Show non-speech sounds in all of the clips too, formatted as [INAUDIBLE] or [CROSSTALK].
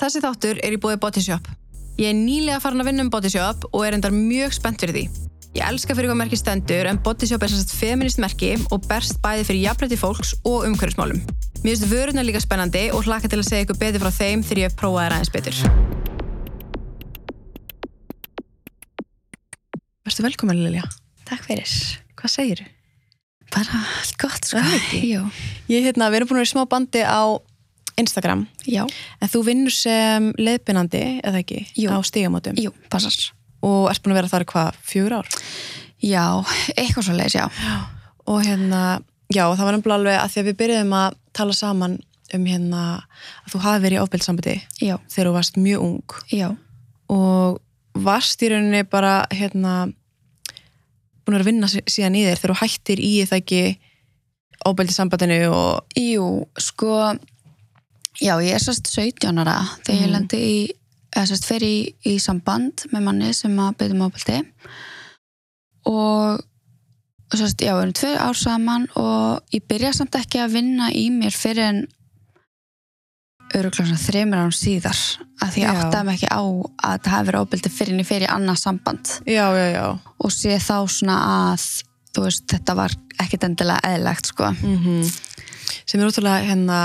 Þessi þáttur er í búið Bodyshop. Ég er nýlega farin að vinna um Bodyshop og er endar mjög spennt fyrir því. Ég elska fyrir hvað merki stendur en Bodyshop er sérst feminist merki og berst bæði fyrir jafnrætti fólks og umhverfismálum. Mér finnst vöruna líka spennandi og hlaka til að segja ykkur betur frá þeim þegar ég hef prófað þær aðeins betur. Verstu velkomin Lilja. Takk fyrir. Hvað segir þú? Bara allt gott, sko. Er ekki. Jú. Ég hérna, við erum búin að vera í smá bandi á Instagram Já. en þú vinnur sem leiðbynandi, eða ekki, Jú. á stigamótum Jú, passar. og ert búin að vera þar hvað, fjögur ár? Já, eitthvað svo leiðis, já. og hérna, já, það var nefnilega alveg að því að við byrjuðum að tala saman um hérna að þú hafi verið í ofbeldsambandi Já, þegar þú varst mjög ung já. og varst í rauninni bara hérna búin að vinna sí- síðan í þér þegar þú hættir í það ekki ofbeldissambandinu og Jú, sko, já, ég er sérst 17 ára þegar ég Mhm. lendi í, eða sérst fer í, í samband með manni sem að byrja móbildi og sérst, já, við erum tvö ár saman og ég byrja samt ekki að vinna í mér fyrir en öruglega þreymur árum síðar að því ég mig ekki á að það verið óbildi fyrir en ég fer í annað samband. Já, já, já. Og sé þá svona að þú veist, þetta var ekkit endilega eðlegt sko. mm sem er ótrúlega hérna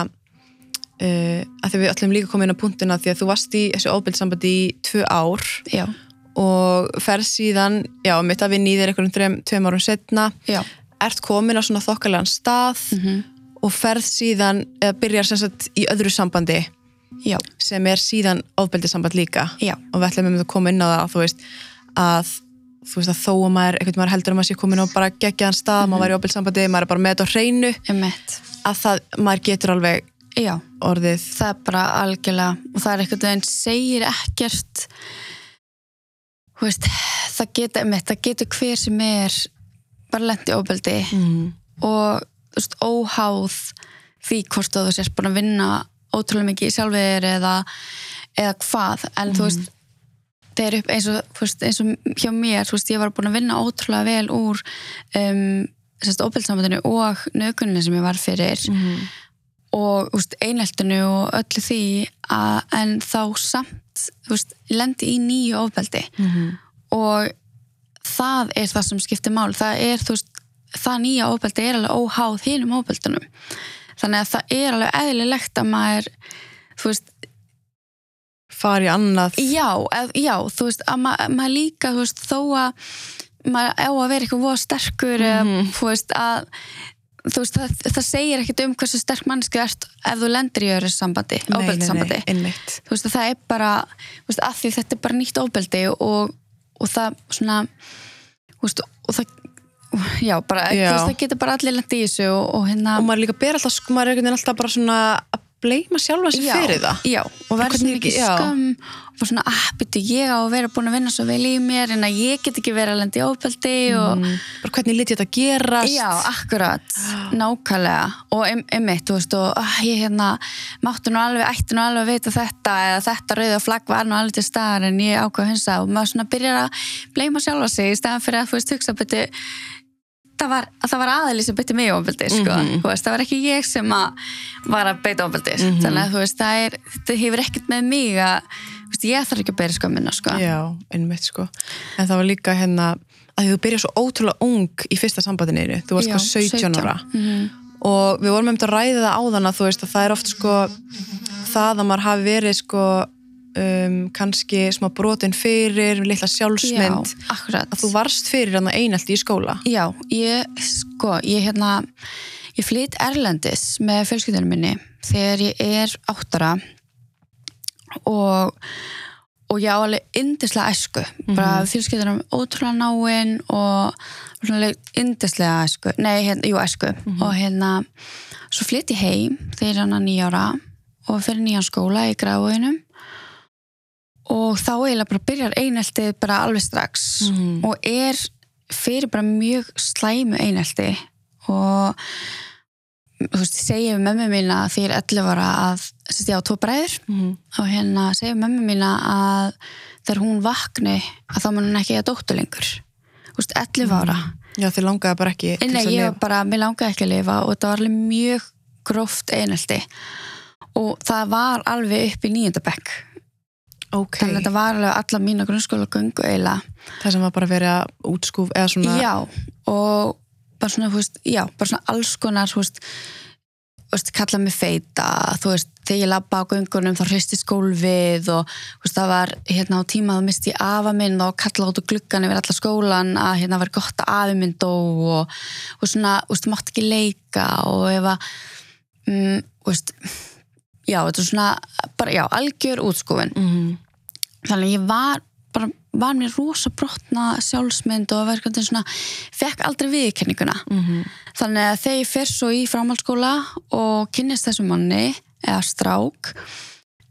uh, að því við öllum líka komið inn á punktuna því að þú varst í þessu ofbeldissambandi í tvö ár. Já, og ferð síðan, já, mitt að vinna í þér einhverjum tveim, árum setna já. Ert komin á svona þokkalega stað mm og ferð síðan, eða byrjar sem sagt í öðru sambandi já, sem er síðan ofbeldissamband líka. Já, og við ætlum að koma inn á það þú veist, að þú veist að þó að maður, einhvern maður heldur að maður sé komin á bara geggjaðan stað, maður væri í ofbeldissambandi maður er bara með þetta á hreinu, að það, maður getur alveg já, orðið. Það er bara algjörlega og það er einhvern veginn segir ekkert. Veist það getur, getur hver sem er bara lendi óbeldi mm. og veist, óháð því hvort þú sést búin að vinna ótrúlega mikið í sjálfur eða, eða hvað, en þú veist það er upp eins og, veist, eins og hjá mér, veist, ég var búin að vinna ótrúlega vel úr um, óbeldsambandinu og nögunni sem ég var fyrir. Mm. Og þú veist, eineltinu og öllu því að, en þá samt ég lendi í nýju ofbeldi Mm. og það er það sem skiptir mál það er, veist, það nýja ofbeldi er alveg óháð hinum ofbeldunum þannig að það er alveg eðlilegt að maður þú veist, fari annað já, já þú veist, að ma maður líka veist, þó að maður á að vera eitthvað sterkur eða, Mhm. veist, að þú veist, það, það segir ekkert um hversu sterk mannsku ert ef þú lendir í öðru sambandi, einmitt. Þú veist að það er bara veist, að því þetta er bara nýtt ofbeldi og, og það svona veist, og það já, bara, Já. veist, það getur bara allir lendi í þessu og, og hérna og maður líka ber alltaf, maður er alltaf bara svona að bleima sjálfa já, fyrir það. já, og verður svona ekki- skam og svona, ah, byrju, ég á að vera búin að vinna svo vel í mér en að ég get ekki verið að lendi í ofbeldi og mm. bara hvernig lit ég þetta gerast? Já, akkurat, nákvæmlega. Og em- einmitt, þú veist, og ah, ég hérna máttu nú alveg, ætti nú alveg að vita þetta eða þetta rauða flagg var nú alveg til staðar en ég ákvað hinsa og maður svona byrjar að bleima sjálfa sig í staðan fyrir að þú veist, hugsa byrju það var, að það var aðeins sem byrti mig ofbeldi, sko, þú veist, það var ekki ég sem að var að beita ofbeldi. Mhm. þannig að þú veist, það er, þetta hefur ekkert með mig að, ég þarf ekki að bera skömmina, sko. Já, einmitt sko. En það var líka hérna að þú byrja svo ótrúlega ung í fyrsta sambandinu þú varst sko 17 ára. Mhm. og við vorum um að ræða það áðan að þú veist að það er oft sko það að maður hafi verið sko um, kannski smá brotin fyrir litla sjálfsmynd. Já, að þú varst fyrir hann einaldi í skóla. Já, ég, sko, ég hérna, ég flytt Erlendis með fjölskyldunum minni þegar ég er áttara. og, og ég á alveg yndislega æsku, bara fjölskyldunum ótrúlega náinn og yndislega æsku, nei, hérna, jú, æsku. Og hérna, svo flytt ég heim þegar ég er hann nýjára og fyrir nýjan skóla í gráðunum og þá eiginlega bara byrjar eineltið bara alveg strax Mhm. og er fyrir bara mjög slæmu einelti. Og þú veist, segi við mömmu mína er 11 ára að sérst ég á tvo bræður. Mhm. og hérna segi við mömmu mína að þegar hún vakni að þá mun hún ekki að dóttu lengur. Þú veist, 11 ára. Já, þið langaði bara ekki Nei, ég lifa. bara, mér langaði ekki að lifa og þetta var alveg mjög gróft einelti. Og það var alveg upp í nýjöndabekk ok, þannig að þetta var alveg alla mína grunnskóla göngu eiginlega. Það sem var bara verið að útskúf eða svona já, og bara svona, þú veist, já, bara svona alls konar, þú veist, kalla mig feita, þú veist þegar ég labba á göngunum þá hristist gólfið og þú veist, það var hérna á tíma þá misti ég afa minn og kalla út úr gluggan yfir alla skólan að hérna var gott að afi minn dó og, og svona, þú veist, mátt ekki leika og ef að mm, þú veist, já, þetta er svona bara, já, algjör útskúfin Mhm. þannig að ég var bara, var mér rosa brotna sjálfsmynd og verkandi svona fekk aldrei viðkenninguna Mhm. þannig að þegar ég fer svo í framhaldsskóla og kynnist þessum manni eða strák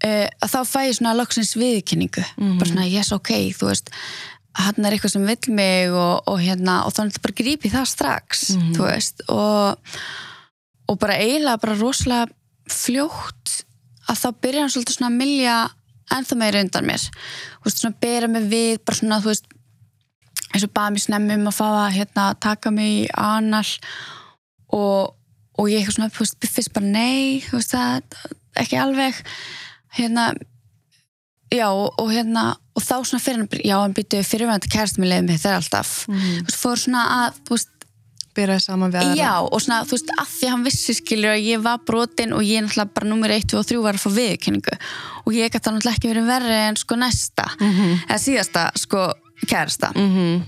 uh, þá fæ ég svona loksins viðkenningu Mhm. bara svona yes ok, þú veist hann er eitthvað sem vill mig og, og hérna og þannig bara grípi það strax Mhm. þú veist og, og bara eiginlega bara rosalega fljótt að þá byrja hann svolítið svona að milja ennþá meira undan mér þú veist svona bera mig við bara svona þú veist eins og baða mér snemmi um að fá að hérna, taka mig í anal og, og ég eitthvað svona þú veist, fyrst bara nei þú veist það, ekki alveg hérna já og, hérna og þá svona fyrir já hann byttu fyrirvændi kæristum í leiðum með þeir alltaf Mhm. þú veist, fór svona að, þú veist, byrjaði saman við aðra. Já og svona, þú veist, að því hann vissi skilur að ég var brotin og ég náttúrulega bara nummer 1, 2 og 3 var að fá viðkynningu og ég gæti náttúrulega ekki verið verri en sko næsta, Mhm. eða síðasta sko kærasta. Mhm.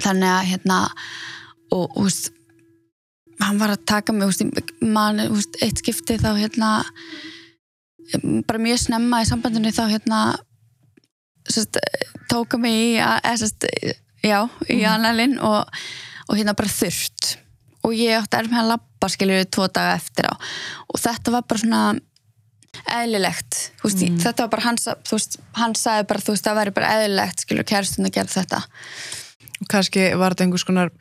þannig að hérna og þú veist hann var að taka mig, veist, man, veist eitt skipti þá hérna bara mjög snemma í sambandinu þá hérna tóka mig í að- eða, já, í analinn og, og hérna bara þurft og ég átti erf með að labba skilur tvo daga eftir á. Og þetta var bara svona eðlilegt veist, þetta var bara hans veist, hann sagði bara, þú veist, það væri bara eðlilegt skilur kærstun að gera þetta. Og kannski var þetta einhvers konar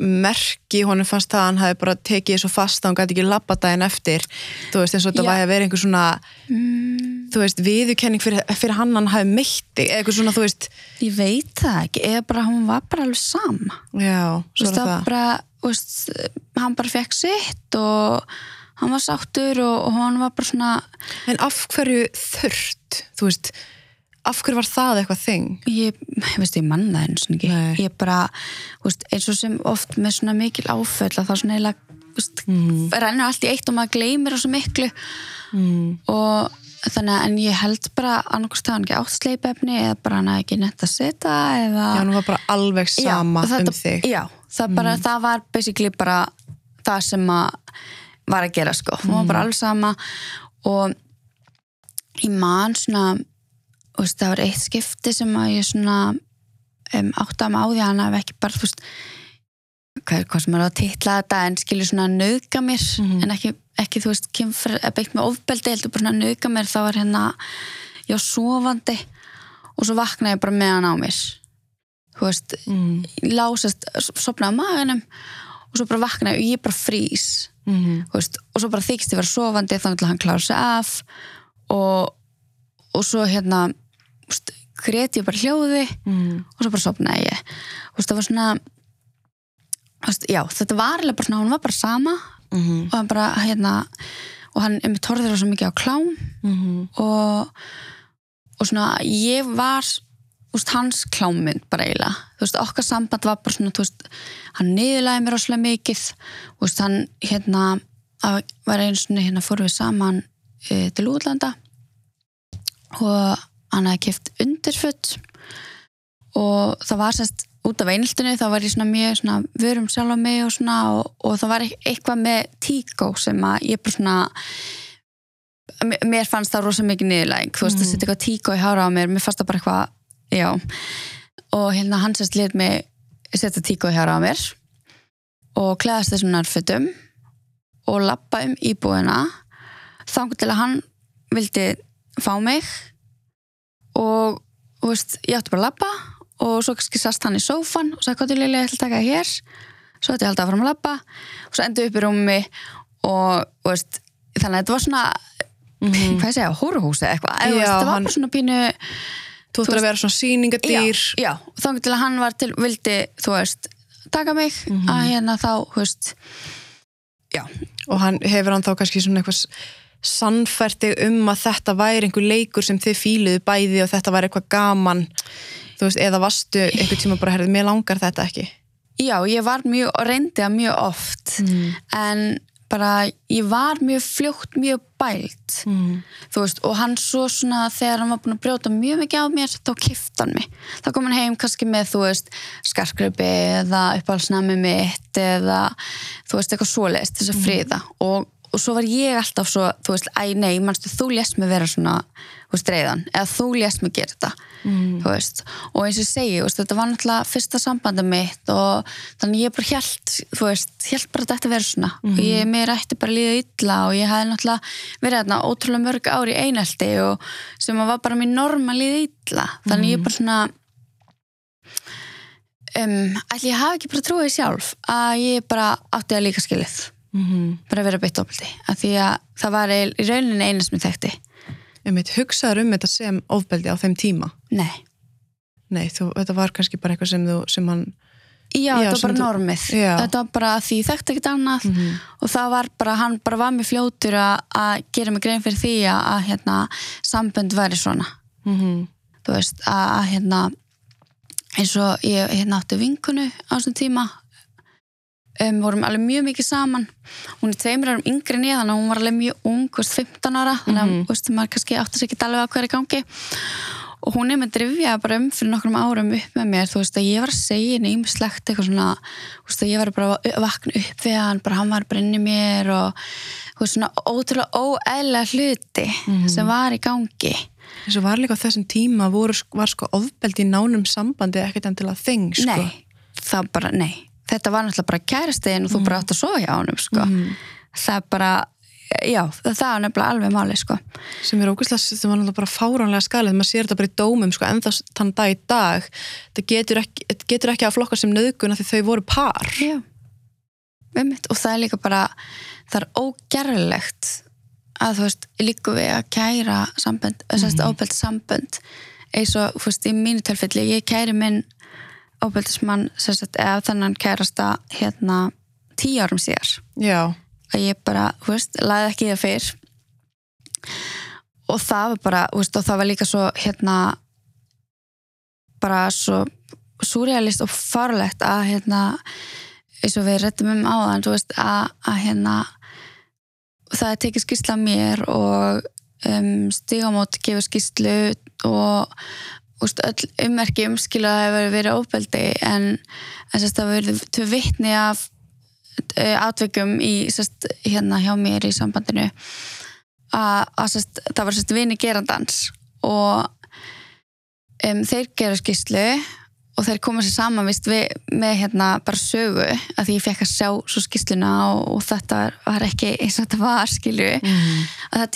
merki, honum fannst það að hann hafi bara tekið svo fast að hann gæti ekki labba daginn eftir. Þú veist eins og þetta væri að vera einhver svona mm. Þú veist, viðurkenning fyrir, fyrir hann hann hafi meitti, eitthvað svona, þú veist Ég veit það ekki, eða bara hún var bara alveg sama. já, svo er það bara, veist, hann bara fekk sitt og hann var sáttur og, og hann var bara svona, en af hverju þurft, þú veist af hverju var það eitthvað þing ég, ég veist, ég manna eins og ekki. Nei. Ég bara, veist, eins og sem oft með svona mikil áföll að það svona eiginlega, Mm. rennur allt í eitt og maður gleymir þessu miklu mm. og þannig að en ég held bara annarkvæmst það hann ekki átt sleipefni eða bara hann hefði ekki nett að setja eða já, hann var bara alveg sama já, þetta, um þig. já, það, bara, það var basically bara það sem að var að gera sko, hún var bara alveg sama og ég man svona veist, það var eitt skipti sem að ég svona um, átti að maður á því að hann hafði ekki bara þú veist hvað, hvað sem er að titla þetta en skilur svona að nauðga mér Mhm. en ekki, ekki þú veist, kynfer, beitt með ofbeldi heldur bara að nauðga mér þá var hérna var sofandi og svo vaknaði ég bara með hann á mér þú veist, mm. lásast, sopnaði maganum og svo bara vaknaði og ég bara frýs Mm. veist, og svo bara þykist ég vera sofandi þannig til hann klára sig af og, og svo hérna greti ég bara hljóði Mm. og svo bara sopnaði ég þú veist, það var svona veist, já, þetta var alveg bara svona, hún var bara sama Mm. og hann bara, hérna og hann með torður svo mikið á klám. Mm. og, og svona ég var veist, hans klámynd bara eiginlega. Þú veist, okkar samband var bara svona veist, hann niðurlæði mér rosalega mikið. Veist, hann hérna að var einu svona hérna fórum við saman e, til útlanda. Og hann hafði kipt undirfutt og það var sérst út af eineltinu þá var ég svona mjög svona vörum sjálf á mig og svona og, og það var eit- eitthvað með tíkó sem að ég bara svona mér- fannst það rosa mikið niðurlæging. Þú veist að Mhm. setja eitthvað tíkó í hára á mér mér fannst það bara eitthvað, já. Og hérna hann sérst lit mig setja tíkó í hára á mér og klæðast þessum nærfötum og lappa um íbúðina þangur til að hann vildi fá mig og þú veist, ég átti bara að lappa og svo kannski sast hann í sófan og sagði hvað til Lilja, ég ætla að taka hér. Svo ætti ég alltaf að fara að lappa og svo endur upp í rúmi og þú veist, þannig að þetta var svona Mhm. hvað ég segja, hóruhúsi eða eitthvað. Já, þetta var hann- bara svona pínu þú ættir að vera svona sýningadýr já, já, þannig til að hann var til vildi, þú veist, taka mig að hérna þá, þú veist og hann hefur hann þá kannski svona eitthvað sannfært þig um að þetta væri einhver leikur sem þið fíluðu bæði og þetta væri eitthvað gaman þú veist, eða varstu einhver tíma bara, herðið, mér langar þetta ekki? Já, ég var mjög, reyndi það mjög oft. Mm. en bara ég var mjög fljótt, mjög bælt. Mm. þú veist, og hann svo svona þegar hann var búin að brjóta mjög mikið á mér þá kifti hann mig, þá kom hann heim kannski með, þú veist, skarkröpi eða uppáhaldsnami mitt eða þú veist, eitthvað svoleiðist þess að friða. Og, og svo var ég alltaf svo, þú veist, æ nei, manstu, þú lést mig vera svona, veist, reyðan eða þú lést mig gera þetta þú veist, og eins og segi, veist, þetta var náttúrulega fyrsta sambandi mitt og þannig ég bara hjælt, þú veist, hjælt bara að þetta verið svona. Og ég, mér ætti bara líða illa og ég hefði náttúrulega verið þarna ótrúlega mörg ári í einelti og sem að var bara mér norm að líða illa. Þannig ég bara svona um, ætli ég hafi ekki bara trúið sjálf að ég bara átti að líka skilið. Mm bara að vera beitt ofbeldi af því að það var í í rauninni eina sem ég þekkti Einmitt, hugsaður um þetta sem ofbeldi á þeim tíma nei, nei, þú, þetta var kannski bara eitthvað sem, þú, sem hann já, Já, þetta var bara þú- normið Já. þetta var bara því ég þekkti ekkert annað Mhm. og það var bara, hann bara var mér fljótur að, gera mig grein fyrir því að, að hérna, sambönd væri svona mm -hmm. þú veist, að hérna eins og ég hérna átti vinkunu á þessum tíma um, vorum alveg mjög mikið saman. Hún er tveimur árum yngri ég þannig að hún var alveg mjög ung, þú veist, 15 ára. Þannig að þú veist, maður kannski átti sig ekki alveg að hverja gangi. Og hún er með drifja bara um fyrir nokkrum árum upp með mér. Þú veist að ég var að segja henni ýmislegt eitthvað svona, þú veist að ég var bara að vakna upp við hann, bara hann var inn í mér og þú veist svona ótrúlega óeðlega hluti Mhm. sem var í gangi. Eins og var líka á þessum tíma voru, var sko ofbeldi í nánum sambandi ekkert enn til að þeng sko. Nei, það bara, nei Þetta var náttúrulega bara kæristein og þú bara átt að sofa hjá honum, sko. Mhm. Það er bara, já, það var nefnilega alveg máli, sko. Sem er ógæslega, sem var náttúrulega bara fáránlega skalið maður sér þetta bara í dómum, sko, en það þann dag í dag, það getur ekki, getur ekki að flokka sem nöðgun af því þau voru par. Já Einmitt. Og það er líka bara, það er ógerlegt að þú veist, líka við að kæra sambönd, þess að óbelt sambönd. Eins og, þú veist, í mínu tilfelli ég kæri minn óbeltismann eða þannig kærasta hérna tíu árum síðar. Já, að ég bara, þú veist, laði ekki í það fyrr. Og það var bara, þú veist, og það var líka svo hérna bara svo surrealist og farlegt að hérna eins og við rettum um áðan, veist, að, að hérna það er tekið skýrsla mér og um, stigamót gefur skýrslu og úst, öll ummerki það hefur verið óbeldi en, en sérst, það verið tvö vitni af atvikum í sérst, hérna hjá mér í sambandinu að, það var vini gerandans og um, þeir gera skýrslu og þeir koma sér saman vist, við, með hérna bara sögu að því ég fekk að sjá svo skýrsluna og, og þetta var ekki eins og þetta var skilju mm. að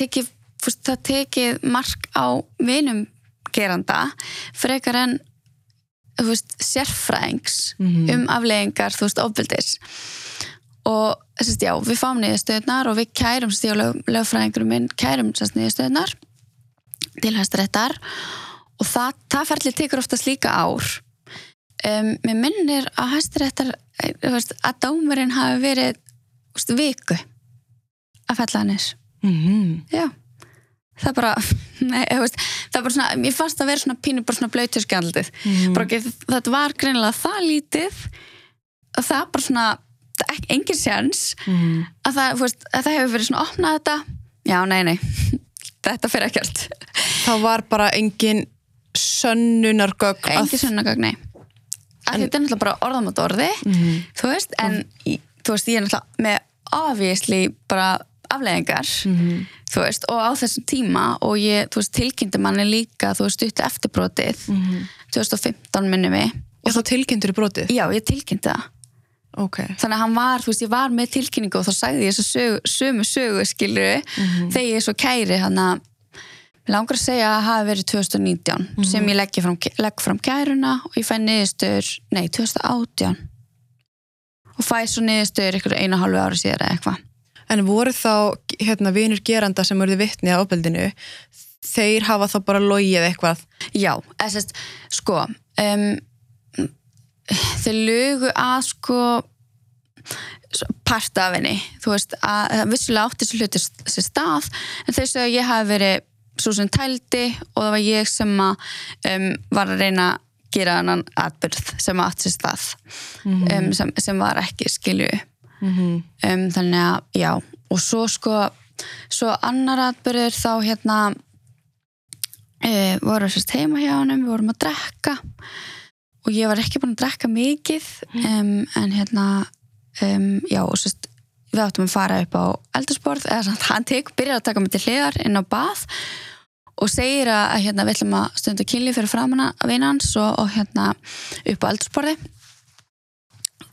það tekið mark á vinum geranda frekar en veist, sérfræðings Mhm. um afleggingar, þú veist, ofbildis og að já, við fáum niðurstöðnar og við kærum stíð og lög, lögfræðingurum minn kærum þess niðurstöðnar til hæstaréttar. Og það, það ferli tekur oftast líka ár. Um, mér minnir að hæstaréttar veist, að dómurinn hafi verið veist, viku að fella hann er Mm já það bara, [LAUGHS] nei, veist, það bara svona, ég fannst að vera svona pínu bara svona blöyturskjaldið Mhm. bara ekki, þetta var greinilega það lítið og það bara svona engin séns Mm. að það, veist, að það hefur verið svona opnað þetta já, nei, nei, [LAUGHS] þetta fyrir ekkert það var bara engin sönnunargögn að- engin sönnagögn, nei að þetta er náttúrulega bara orðamot orði Mhm. þú veist, en þú veist, ég er náttúrulega með obviously bara afleðingar Mhm. þú veist, og á þessum tíma og ég, þú veist, tilkynnti manni líka þú veist, stuttu eftirbrotið Mhm. 2015 minni mig. Og þá tilkynntur í brotið? Já, ég tilkynnti það. Ok, þannig að hann var, þú veist, ég var með tilkynningu og þá sagði ég þessu sögu, sömu sögu skilur þegar ég er svo kæri hann að langar að segja að það hafi verið 2019 sem ég legg fram, legg fram kæruna og ég fæ niðurstöður, nei 2018 og fæ svo niðurstöður ykkur einu og hálfu ári síðar eða eitthvað en voru þá hérna vinur geranda sem voruði vitni á ofbeldinu þeir hafa þá bara logið eitthvað? Já, eða sérst, sko um, þeir lugu að sko part af henni. Þú veist, að að vissulega átti þessu hluti sér stað, en segja að ég hafi verið svo sem tældi og það var ég sem að um, var að reyna að gera annan atbyrð sem átti sér stað um, sem, sem var ekki skilju um, þannig að já, og svo sko svo annar atbyrður þá hérna e, voru sérst heima hjá honum, við vorum að drekka. Og ég var ekki búin að drekka mikið um, en hérna um, já og sérst við áttum að fara upp á eldursporð eða samt hann tek, byrjar að taka mig til hliðar inn á bað og segir að, að hérna, við ætlum að stundu kynli fyrir framanna að vinna hans og, og hérna upp á eldursporði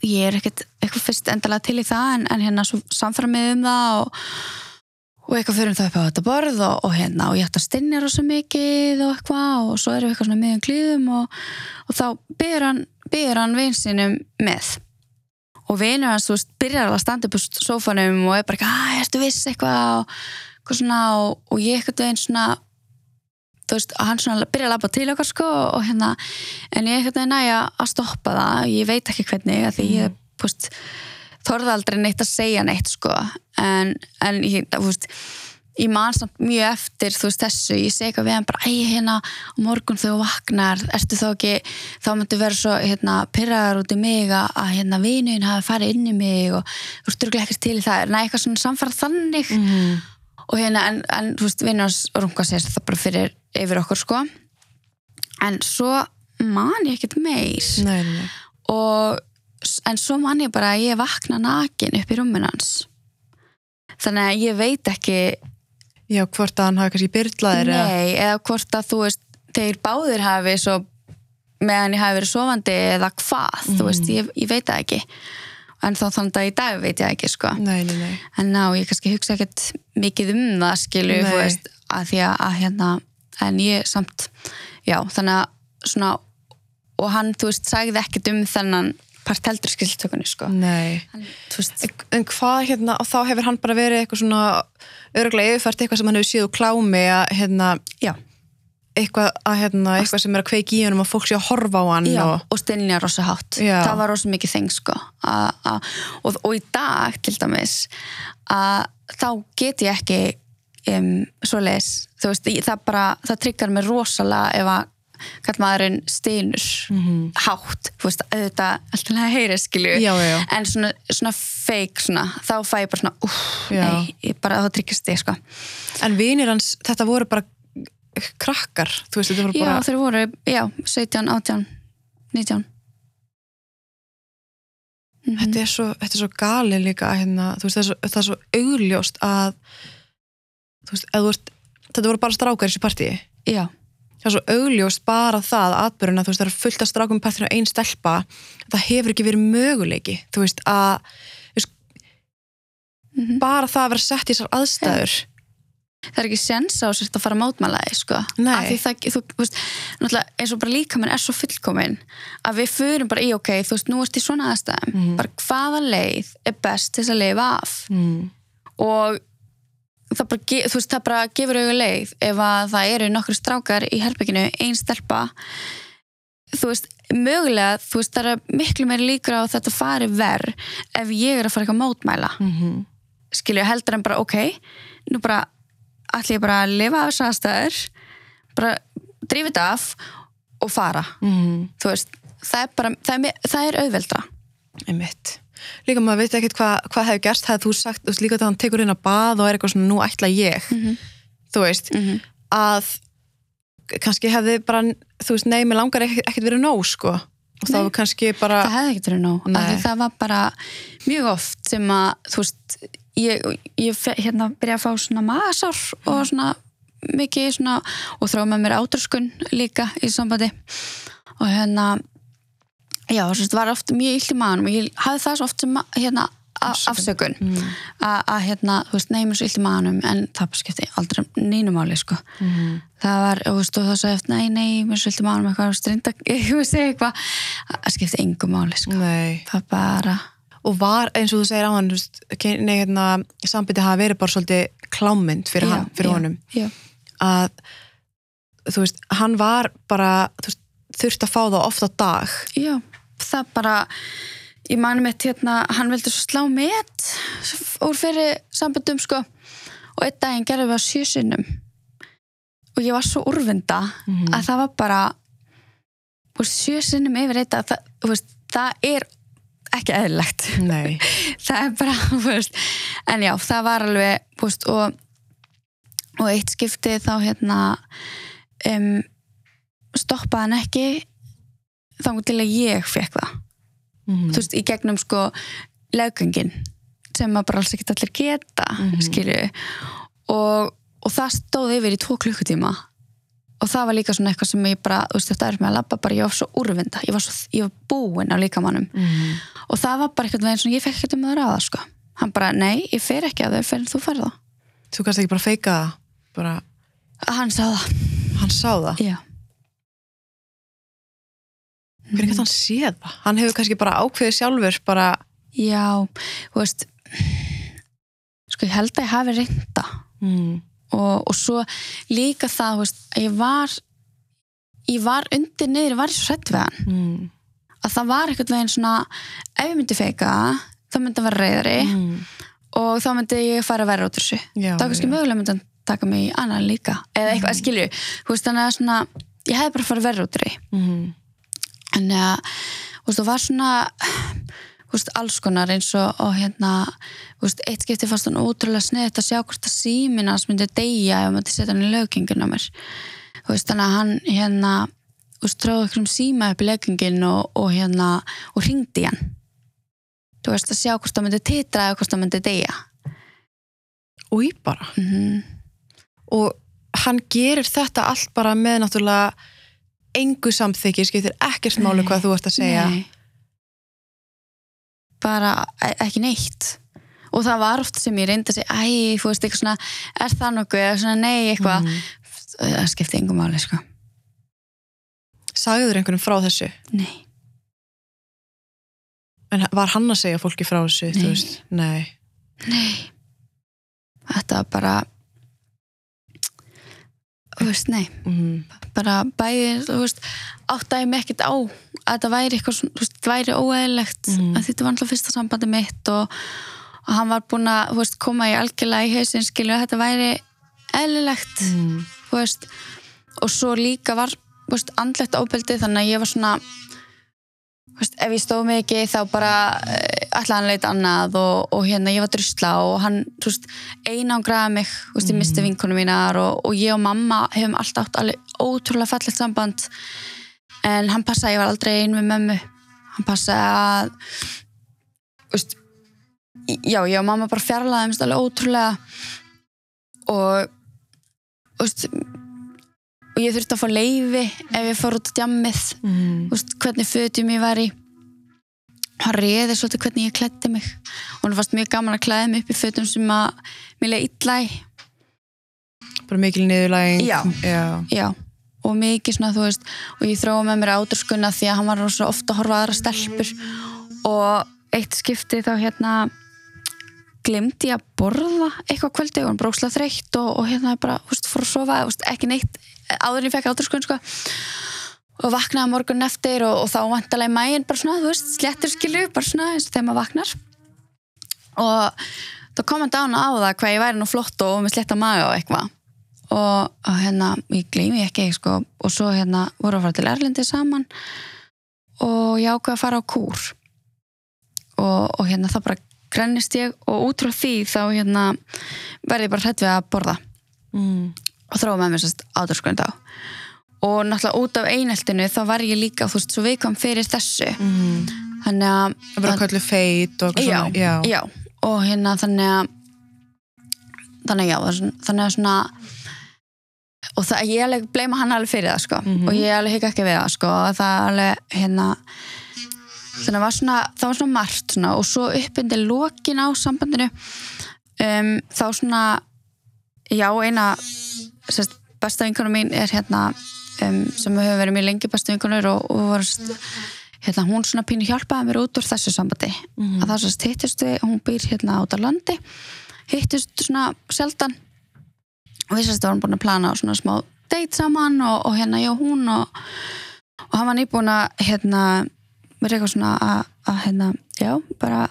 ég er ekkert eitthvað fyrst endalega til í það en, en hérna svo samfæra mig um það og, og eitthvað fyrir það upp á þetta borð og, og hérna og ég ætti að stinja rosa mikið og eitthvað og svo erum við eitthvað svona miðan glýðum og, og þá byrjar hann, hann vinsinum með. Og vinur hans, þú veist, byrjar að standa upp á sófanum og er bara eitthvað, að, ertu viss eitthvað? og, eitthvað svona, og, ég eitthvað veginn svona þú veist, hann svona byrjar að labba til okkar sko og hérna, en ég veginn næja að stoppa það, ég veit ekki hvernig því ég, þú veist þorði aldrei neitt að segja neitt sko. En, en ég, þú veist ég man samt mjög eftir þú veist þessu. Ég segi eitthvað við hann bara, æ, hérna á morgun þú vaknar, ertu þá ekki þá myndu vera svo, hérna, pyrraðar út í mig að, hérna, vinuinn hafi farið inn í mig og þú veist, þú ekki til það. En eitthvað svona samfara þannig. Mhm. og hérna, en, en þú veist, vinnur hans runga sér það bara fyrir yfir okkur sko. En svo man ég ekkert meir. Nei, nei, og en svo man ég bara að ég vakna nakin upp í rúmin hans. Þannig að ég veit ekki Já, hvort að hann hafi kannski byrlaðir nei, eða hvort að þú veist þeir báðir hafi svo meðan ég hafi verið sofandi eða hvað, þú veist, ég, ég veit það ekki. En þá þannig að í dag veit ég ekki sko, Nei, nei, nei. en ná, ég kannski hugsa ekkert mikið um það skilu veist, að því að, að hérna en ég samt, já, þannig að svona, og hann þú veist, sagði ekkert um þennan part heldur skiltökunni sko Nei. hann, En, en hvað hérna, og þá hefur hann bara verið eitthvað svona örgulega yfirfært eitthvað sem hann hefur úr klámi að hérna, já, eitthvað, að, hérna, eitthvað sem er að kveiki í honum og fólk sé að horfa á hann já, og, og stinja rosa hátt Já. það var rosa mikið þeng sko og, og í dag til dæmis að þá get ég ekki um, svoleiðis, þú veist, það bara það tryggar mér rosalega ef að kallmaðurinn stynur hátt, þú veist, auðvitað alltaf að heyri skilju, Já, já, já. en svona, svona fake svona, þá fæ ég bara svona Já. nei, ég bara þá tryggast ég sko en vinir hans, þetta voru bara krakkar, þú veist, þetta voru já, bara þeir voru, já, 17, 18 19 Mhm. þetta er svo, þetta er svo gali líka hérna, þú veist, það er svo, það er svo augljóst að þú veist, veist þetta voru bara strákar í þessu partíi já, það er svo augljóst bara það atbyrjuna, þú veist, það er fullt af strákum í partíinu og ein stelpa, það hefur ekki verið möguleiki, þú veist, að mhm bara það að vera sett í þessar aðstæður það er ekki sens á sér að fara að mótmæla því sko. Nei. Af því það, þú veist, eins og bara líkaminn er svo fullkomin að við förum bara í ok, þú veist, nú ert í svona aðstæðum Mhm. bara hvaða leið er best til þess að leifa af mm. og það bara, þú veist, það bara gefur auðvitað leið ef að það eru nokkru strákar í herbygginu, ein stelpa. Þú veist, mögulega þú veist, það er miklu meiri líkur á þetta fari verð ef ég er að fara eitthvað að mótmæla. Mm skilju heldur en bara ok nú bara ætla ég bara að lifa af þess aðstæður bara þetta af og fara. Mm. þú veist, það er bara það er, það er auðveldra einmitt líka maður veit ekkert hvað hva hefur gerst. Hefði þú sagt, þú veist, líka þegar hann tekur inn að bað og er eitthvað svona, nú ætla ég. Mhm. þú veist, -hmm. að kannski hefði bara, þú veist, nei, mér langar ekkert, ekkert verið nóg, sko. Og þá kannski bara það hefði ekkert verið nóg. Það var bara mjög oft sem að þú veist, ég, ég hérna byrja að fá svona magasár og svona mikið svona og þrá með mér átröskun líka í sambandi. Og hérna já, veist, var oft mjög illt í maðanum og ég hafði það svo oft sem hérna afsökun. mm. að hérna, þú veist, neymur svo illt í maðanum en það bara skipti aldrei nínumáli sko. Mm. það var, þú veist, og það sagði eftir nei, nei, mér er svolítið mánum eitthvað strinda, [LAUGHS] ég veist eitthvað. Það skipti engu máli, sko. Það bara, og var eins og þú segir á hann nei, hérna, sambiti hafa verið bara svolítið klámynd fyrir, Já, hann, fyrir já, honum. já, að þú veist, hann var bara veist, þurft að fá það oft á dag. Já það bara ég mani mitt hérna, hann vildi svo slá met úr fyrir sambundum sko. Og einn daginn gerðum við á sjösinnum og ég var svo úrvinda Mhm. að það var bara sjösinnum yfir þetta það, veist, það er ekki eðlilegt. [LAUGHS] Það er bara, veist en já, það var alveg veist, og, og eitt skipti þá hérna um, stoppaði hann ekki þá til að ég fekk það Mhm. þú veist, í gegnum sko lögöngin sem að bara alls ekkert allir geta Mhm. skilju og, og það stóð yfir í tvo klukkutíma og það var líka svona eitthvað sem ég bara, þú veist, þetta er með að labba bara, ég var svo úrvinda, ég var, svo, ég var búin á líkamannum Mhm. og það var bara eitthvað veginn svona, ég fekk ekkert um það að það sko hann bara, nei, ég fer ekki að þau fyrir þú færð það Þú kannst ekki bara feika það. Bara, hann sá það, hann sá það. já Hvernig gæti hann séð það? Hann hefur kannski bara ákveðið sjálfur bara, já, þú veist sko, ég held að ég hafi reynda mm. og, og svo líka það, veist, að ég var ég var undir niður, ég var í svo hrætt við hann Mm. að það var eitthvað veginn svona ef ég myndi feika, þá myndi hann vera reyðari Mm. og þá myndi ég fara að vera út úr þessu Já, þá kannski já. mögulega myndi hann taka mig í annan líka eða eitthvað, mm. skilju, þú veist, þannig að svona ég hefði bara farið verið út úr því Mm. En þú veist, það var svona veist, alls konar eins og, og hérna, veist, eitt skipti fannst hann ótrúlega sniðt að sjá hvort að síminn hans myndi deyja ef hann myndi setja hann í lögingin á mér. Veist, þannig að hann hérna, tróði ykkur um síma upp í lögingin og, og hérna og ringdi hann. Þú veist, að sjá hvort það myndi titra eða hvort það myndi deyja. Új bara. mm Og hann gerir þetta allt bara með náttúrulega engu samþykki, skiptir ekkert Nei. hvað þú ert að segja. Nei. bara e- ekki neitt og það var oft sem ég reyndi að segja æ, þú veist, eitthvað svona, er það nokkuð eða svona, nei, eitthvað Mm. það skipti engum máli, sko Sagður einhverjum frá þessu? nei, En var hann að segja fólki frá þessu? þú Nei. veist? Nei. nei þetta var bara þú veist, nei Mm. bara bæði, þú veist áttaði mig ekkert á að þetta væri eitthvað svona, þú veist, væri óeðlegt Mhm. að þetta var alltaf fyrsta sambandi mitt og, og hann var búinn að, þú veist, koma í algjörlega í hausinn, skilju, að þetta væri eðlilegt Mm. þú veist, og svo líka var þú veist, andlegt ábeldi þannig að ég var svona veist, ef ég stóð mig ekki þá bara uh, ætlaði hann að leita annað og, og hérna ég var drusla og hann veist, einangraði mig veist, ég misti vinkunum mínar og, og ég og mamma hefum alltaf átt alveg ótrúlega fallegt samband. En hann passaði, ég var aldrei ein með mömmu. Hann passaði að já, ég og mamma bara fjarlæði alveg ótrúlega og veist og ég þurfti að fá leifi ef ég fór út á djammið Mm. veist, hvernig fötum ég var í hann reyði svolítið hvernig ég klætti mig og hann fannst mjög gaman að klæða mig upp í fötum sem að mér leiði í Bara mikil niðurlæging. Já. Já. já, og mikið svona þú veist og ég þróa með mér ádurskunna því að hann var ofta að horfa aðra stelpur og eitt skipti þá hérna glimti ég að borða eitthvað kvöldi og hann bróksla þreytt og, og hérna bara, veist, fór að sofa veist, ekki neitt, áður en ég fekk ádurskunn sko. Og vaknaði morgun eftir og, og þá vantalega í mægin bara svona, þú veist, slettur skilu bara svona eins og þegar maður vaknar. Og þá kom hann dána á það hvað ég væri nú flott og með sletta maga og eitthvað. Og, og hérna, ég gleymi ekki sko, og svo hérna voru að fara til Erlendi saman og ég ákveði að fara á kúr. Og, og hérna það bara grennist ég og út frá því þá hérna verði ég bara hrætt við að borða. Mm. og þróa með mér sérst ádurskunn þá og náttúrulega út af eineltinu þá var ég líka, þú veist, svo viðkvæm fyrir þessu Mm. þannig að Það bara kallu feit og já, svona. Já. já, og hérna þannig að þannig að já, þannig að svona og það, ég alveg bleima hann alveg fyrir það sko Mhm. og ég alveg hika ekki við það sko og það alveg hérna þannig að var svona, það var svona margt svona og svo uppindi lokin á sambandinu um, þá svona já, eina sérst, besta vinkunum mín er hérna um, sem hefur verið mjög lengi besta vinkunur og, og var hérna, hún svona pínu hjálpaði mér út úr þessu sambandi Mhm. að það sérst hittist við, hún býr hérna át á landi hittist svona sjaldan og við sérst varum búin að plana á svona smá date saman og, og hérna ég og hún og, og hann var nýbúin að hérna mér eitthvað svona að, hérna, já, bara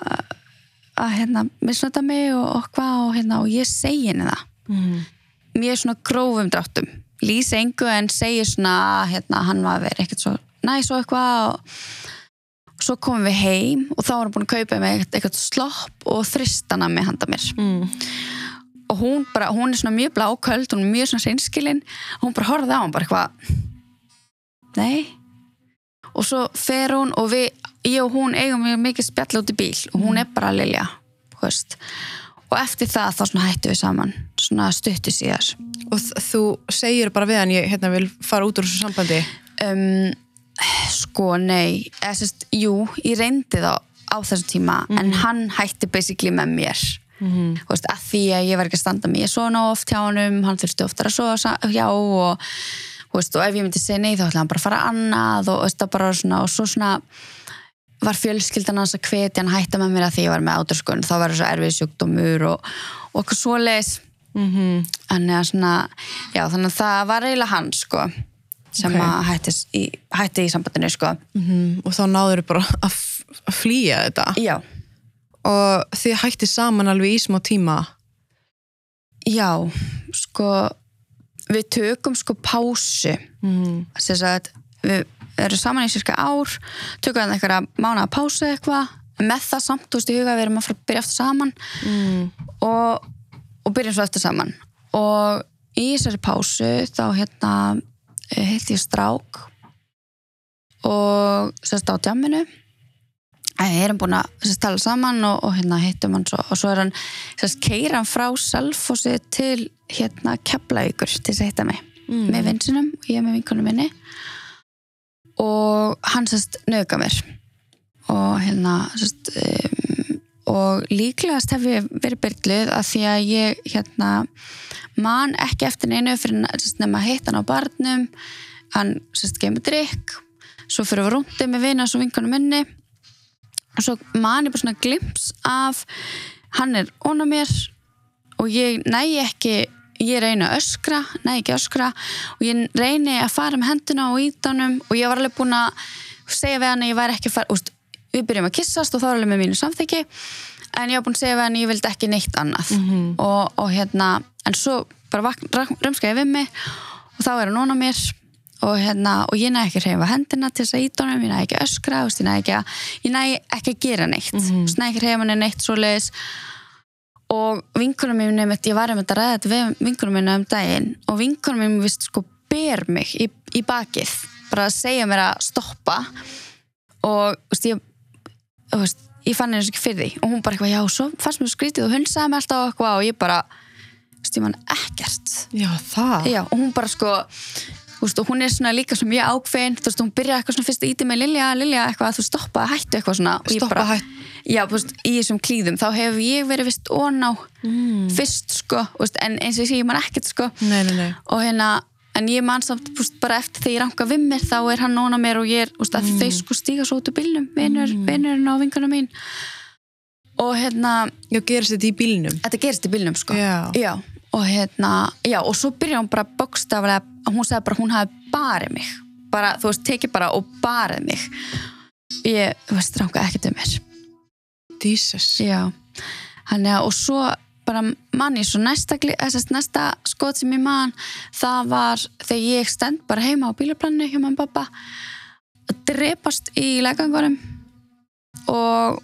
að, hérna, misnota mig og hvað og hérna, og ég segi henni það Mm. Mjög svona grófum dráttum. Lýsa engu en segir svona hérna, hann var vera ekkert svo næs og eitthvað og svo komum við heim og þá var hann búin að kaupa mig eitthvað, slopp og þristana með handa mér. Mm. og hún bara, hún er svona mjög bláköld hún er mjög svona seinskilin og hún bara horfði á hann bara eitthvað nei. Og svo fer hún og við ég og hún eigum mjög mikið spjall út í bíl og hún er bara Lilja þú veist. og eftir það þá hættu við saman svona stuttu síðar Og þú segir bara við hann, ég hérna, vil fara út úr þessu sambandi. um, sko nei eða sérst, jú, ég reyndi þá á þessum tíma en hann hætti basically með mér Mm. Þú veist, að því að ég var ekki að standa mig svona oft hjá honum, hann þurfti oftar að sofa hjá og, veist, og ef ég myndi segja nei þá ætlaði hann bara að fara annað og, veist, bara svona, og svo svona var fjölskyldan hans að hvetja hann hætta með mér að því ég var með áturskun þá var það svo erfið sjúkdómur og, og okkur svoleiðis Mm þannig að svona, já þannig að það var eiginlega hann sko sem Ok. að hætti í, hætti í sambandinu sko Og þá náður þau bara að að flýja þetta. já, Og þið hætti saman alveg í smá tíma. já, sko við tökum sko pásu Mm. sem sagt, við erum saman í sérska ár tökum við einhverja mánuða pásu eitthvað með það samt, þú veist, í huga við erum að fara að byrja aftur saman Mm. og, og byrjum svo aftur saman og í þessari pásu þá hérna heilt ég strák og sérst á djamminu við erum búin að sérst, tala saman og, og hérna hittum hann svo og svo er hann sérst keira hann frá Selfossi til hérna Keflavíkur til þess að hitta mig Mm. með vinsinum og ég með vinkunum minni og hann sérst nöðga mér. Og hérna sérst um, og líklegast hef ég verið byrluð að því að ég hérna man ekki eftir neinu fyrir sérst, nema að hitta hann á barnum. Hann sérst geymur drikk svo fyrir við rúndið með vina og vinkunum minni. Og svo man ég bara svona glimps af hann er ón á mér. Og ég næ ekki ég reyni að öskra, næ ekki öskra og ég reyni að fara með henduna á ídánum og ég var alveg búin að segja við hann að ég væri ekki að fara úst, við byrjum að kissast og þá er alveg með mínu samþyggi en ég var búin að segja við hann að ég vildi ekki neitt annað. Og, og hérna en svo bara römskaði við mig og þá er hann á mér og, hérna, og ég næ ekki að reyfa hendina til þess að ídánum, ég næ ekki að öskra úst, ég næ ekki að, ég næ ekki að gera neitt. Mm -hmm. Og vinkunum mín nefnt, ég var um þetta þetta við vinkunum mín um daginn og vinkunum mín vist sko ber mig í, í bakið, bara að segja mér að stoppa. Og veist, ég veist, ég fann henni ekki fyrir því. Og hún bara eitthvað, já, svo fannst mér skrítið og hunsaði mig alltaf og eitthvað. Og ég bara veist, ég man ekkert. Já, það. já, og hún bara sko Veist, og hún er svona líka svo mjög ákveðin þú veist, hún byrjaði eitthvað svona fyrst að íti með Lilja, Lilja eitthvað, þú stoppa, hættu eitthvað svona Stoppa, bara, hætt. já, þú veist, í þessum klíðum þá hefur ég verið vist ón á Mm. fyrst, sko, þú veist, en eins og ég sé ég man ekkert, sko, Nei, nei, nei. og hérna en ég man samt, þú veist, bara eftir þegar ég ranka við mér þá er hann ón á mér og ég er, þú veist, að Mm. þau sko stíga svo út úr vinurinn og vinkuna mín og hérna Já, gerist þetta í bílnum. þetta gerist í bílnum sko Já. Og hérna, já, og svo byrja hún bara bókstaflega, hún sagði bara hún hafi barið mig, bara, þú veist, tekið bara og barið mig. Ég, þú veist, ranka ekkert um mér. Jesus. já, hann og svo bara manni, svo næsta, sagt, næsta skot sem ég man það var þegar ég stend bara heima á bílaplaninu hjá mann pappa að drepast í legangurum og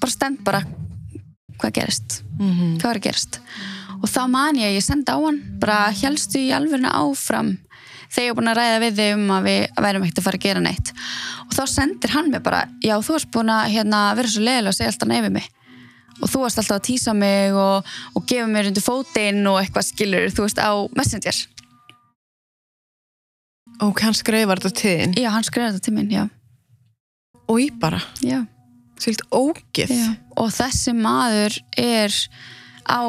bara stend bara. Hvað gerist? Mm hvað var að gerast og þá man ég að ég sendi á hann bara helstu í alvörinu áfram þegar ég var búin að ræða við þig um að við værum ekkert að fara að gera neitt og þá sendir hann mér bara já þú varst búin að hérna, vera svo leiðilega og segja alltaf neyfið mig og þú varst alltaf að tísa mig og, og gefa mér undir fótinn og eitthvað skilur þú veist á Messenger Og hann skreifar þetta til þín. já hann skrifaði þetta til minn já, Og í bara. já, Svilt ógið. já. og þessi maður er á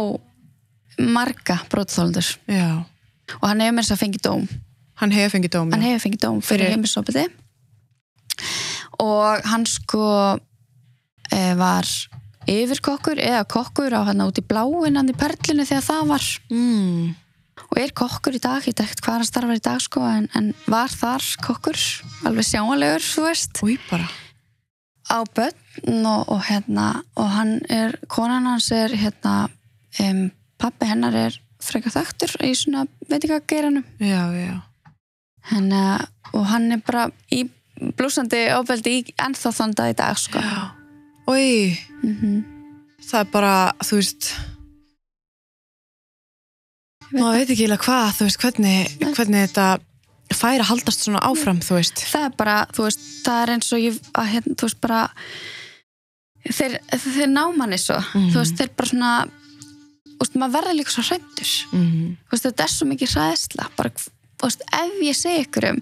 marga brottþólandur Já. og hann hefur mér þess að fengið dóm Hann hefur fengið dóm. hann hefur fengið dóm fyrir heimilsopiti og hann sko e, var yfirkokkur eða kokkur á hann út í bláin hann í perlinu þegar það var Mm. og er kokkur í dag, ég ekkert hvað hann starfar í dag sko en, en var þar kokkur alveg sjáanlegur, þú veist bara. á börn og, og hérna og hann er, konan hans er hérna um, pappi hennar er frekar þaktur í svona, veit ekki hvað geiranum já, já henni, og hann er bara í blúsandi ofbeldi í ennþá þann dag í dag sko. Oi, mm það er bara, þú veist maður veit ekki eiginlega hvað, þú veist, hvernig, hvernig þetta fær að haldast svona áfram, þú veist. Það er bara, þú veist, það er eins og ég, að, hérna, þú veist, bara þeir, þeir ná manni svo. Mhm. þú veist, þeir bara svona veist, maður verður líka svo hrættur mm veist, þetta er svo mikið hræðsla. Bara, veist, ef ég segi ykkur um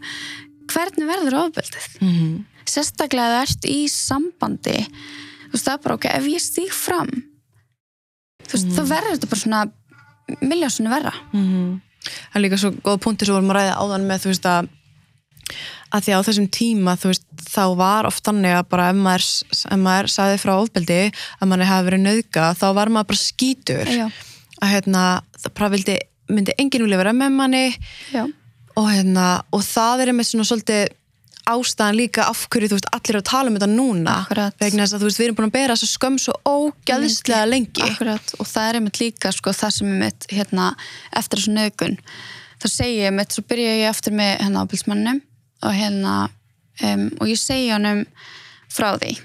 hvernig verður ofbeldið? -hmm. sérstaklega þú ert í sambandi veist, það er bara ok, ef ég stíg fram veist, Mhm. þá verður þetta bara svona miljósunni verra. Það er líka svo góð punkti sem vorum að ræða áðan með, þú veist, að að því á þessum tíma, þú veist, þá var oft þannig að bara ef maður, ef maður sagði frá ofbeldi, að manni hafi verið nauðga, þá var maður bara skítur. Já, að hérna, það bara vildi myndi enginn vilja vera með manni. Og hérna, og það er einmitt svona svolítið ástæðan líka af hverju, þú veist, allir að tala um þetta núna. Vegna þess að þú veist, við erum búin að bera þessa skömm svo ógæðislega lengi. Akkurat. Og það er einmitt líka sko, það sem einmitt hérna, eftir þessu nögun þá segi ég einmitt, svo byrja ég eftir með hérna ábylsmannum og hérna um, og ég segi honum frá því.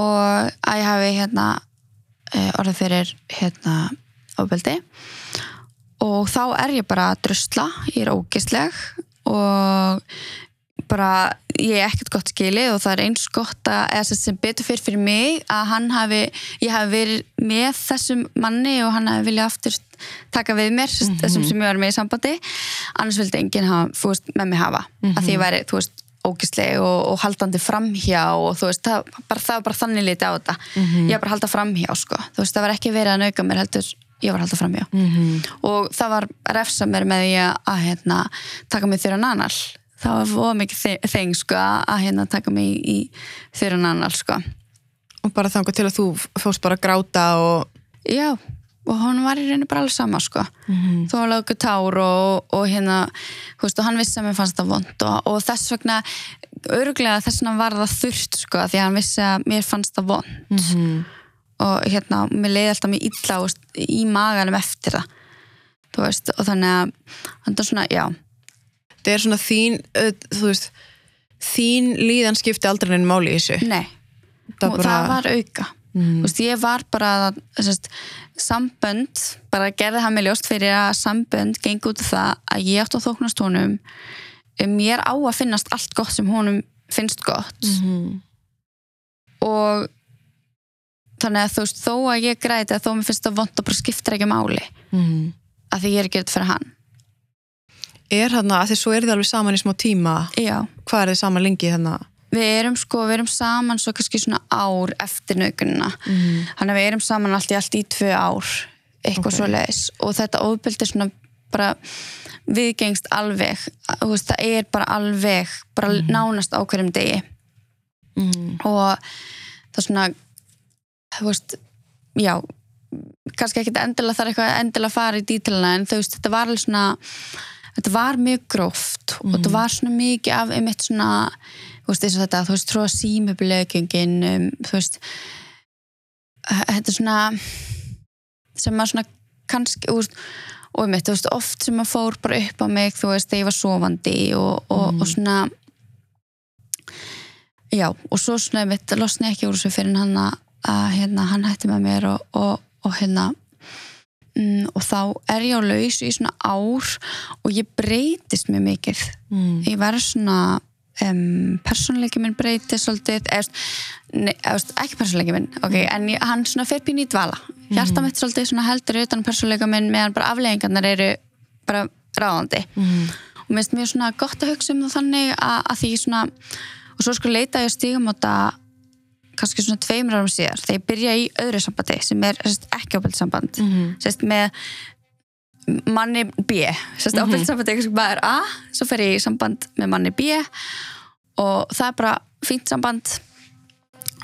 Og að ég hafi hérna uh, orðið fyrir hérna ábyldi og þá er ég bara að drusla ég er ógisleg og bara ég er ekkert gott skilið og það er eins gott að eða sem- betur fyrir fyrir mig að hann hafi, ég hafi verið með þessum manni og hann hafi viljað aftur taka við mér, mm þessum sem ég var með í sambandi. Annars vildi enginn hafa, þú veist, með mig hafa. Að því ég væri, þú veist, ógisleg og, og haldandi framhjá og þú veist, það, bara, það var bara þannig lítið á þetta. Ég var bara að halda framhjá, sko. Þú veist, það var ekki verið að nauka mér heldur ég var að halda framhjá Mhm. og það var refsa mér með því að, hérna, taka mig þurra nanal það var fóða mikið þe- þeng sko, að, hérna, taka mig í, í þurra nanal sko. og bara þangar til að þú fórst bara að gráta og já, og hún var í reynu bara alveg sama sko. þó var lögur tár og, og hérna veist, og hann vissi að mér fannst það vond og, og þess vegna, öruglega þess vegna var það þurft sko, því að hann vissi að mér fannst það vond og hérna, mér leiði alltaf mjög illa veist, í maganum eftir það. Þú veist, og þannig að þetta er svona, já, það er svona þín þú veist, þín líðan skipti aldrei neina máli í þessu. Nei. Það, og það var auka. Mm. þú veist, ég var bara sest, sambönd, bara gerði hann með ljóst fyrir að sambönd gengi út af það að ég átt að þóknast honum. Mér á að finnast allt gott sem honum finnst gott. Mhm. og þannig að þú veist, þó að ég græti að þó mér finnst það vond og bara skiptir ekki máli. Mhm. að því ég er þetta fyrir hann. Er þarna, að því svo er þið alveg saman í smá tíma. Já, hvað er þið saman lengi þarna? Við erum sko, við erum saman svo kannski svona ár eftir naukunina mm. þannig að við erum saman allt í allt í tvö ár eitthvað Ok. svo leiðis og þetta ofbeldi svona bara viðgengst alveg. Veist, það er bara alveg bara nánast á hverjum degi. Mm. og það svona þú veist, já kannski ekki endilega þarf eitthvað endilega að fara í dítilina en þú veist, þetta var alveg svona þetta var mjög gróft og þetta var svona mikið af einmitt svona þú veist, eins og þetta, þú veist, tróða símöpulegjöngin um, þú veist þetta er svona sem maður svona kannski veist, og einmitt, þú veist, oft sem maður fór bara upp á mig, þú veist, þegar ég var sofandi og, og, og svona já, og svo svona einmitt, losna ég ekki úr þessu fyrir hann að, að hérna, hann hætti með mér og, og, og hérna mm, og þá er ég á laus í svona ár og ég breytist mjög mikið. Mm. ég verð svona um, persónleiki minn breytist svolítið eða, ne, eða, ekki persónleiki minn okay, en ég, hann svona fer pín í dvala. Hjarta mitt svolítið svona heldur utan persónleika minn meðan bara afleggingarnar eru bara ráðandi. Mm. og mér finnst mjög svona gott að hugsa um það þannig að, að því svona og svo sko leita ég stígum á þetta kannski svona tveimur árum síðar þegar ég byrja í öðru sambandi sem er sérst, ekki ábyrgðsamband Mhm. sérst, með manni B sérst, mm -hmm. ábyrgðsamband er maður A svo fer ég í samband með manni B og það er bara fínt samband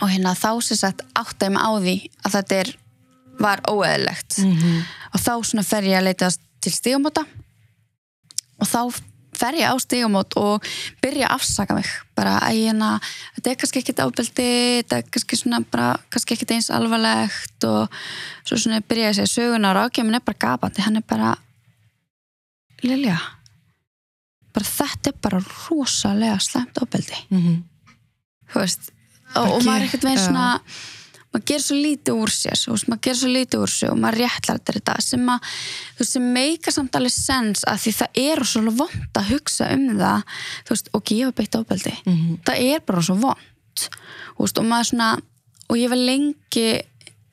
og hérna þá sem sagt mig á því að þetta er, var óeðlegt Mhm. og þá svona fer ég að leita til stígamóta og þá fer ég á stigamót og byrja að afsaka mig bara að ég hérna, þetta er kannski ekkit ábeldi þetta er kannski svona bara kannski ekkit eins alvarlegt og svo svona byrja ég að segja söguna og rákjöfum er bara gapandi, hann er bara Lilja bara þetta er bara rosalega slemt ábeldi mm -hmm. þú veist og, og maður er ekkert já. svona maður gerir svo lítið úr sér maður gerir svo lítið úr sér og maður réttlar þetta. Sem að þú veist, sem meika samt alveg sens að því það er svo vond að hugsa um það þú veist, og gefa beitt ábeldi Mhm. það er bara svo vond og maður svona og ég var lengi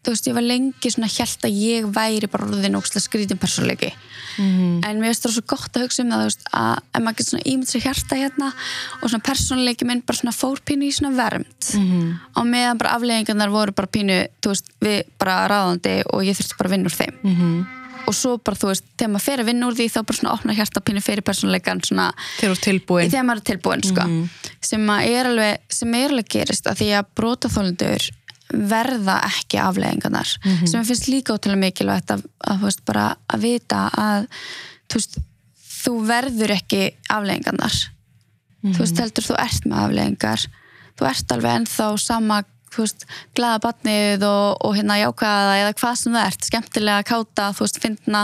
þú veist, ég var lengi svona hjælt að ég væri bara orðin ókslega skrítin persónleiki Mhm. en mér finnst það svo gott að hugsa um það veist, að ef maður getur svona ímynd sér hjarta hérna og svona persónleiki minn bara svona fór pínu í svona vernd Mhm. á meðan bara afleggingarnar voru bara pínu þú veist, við bara ráðandi og ég þurfti bara að vinna úr þeim Mhm. og svo bara þú veist, þegar maður fer að vinna úr því þá bara svona opna hjarta pínu fyrir persónleikan svona tilbúin þegar maður er tilbúin sko. Mhm. sem, er alveg, sem er alveg gerist að því að verða ekki afleggingarnar Mhm. sem ég finnst líka ótrúlega mikilvægt að, að, þú veist, bara að vita að þú, veist, þú verður ekki afleggingarnar þú veist heldur þú ert með afleggingar þú ert alveg ennþá sama þú veist, glæða batnið og, og hérna jákaða eða hvað sem það ert. Skemmtilega káta, þú veist, finna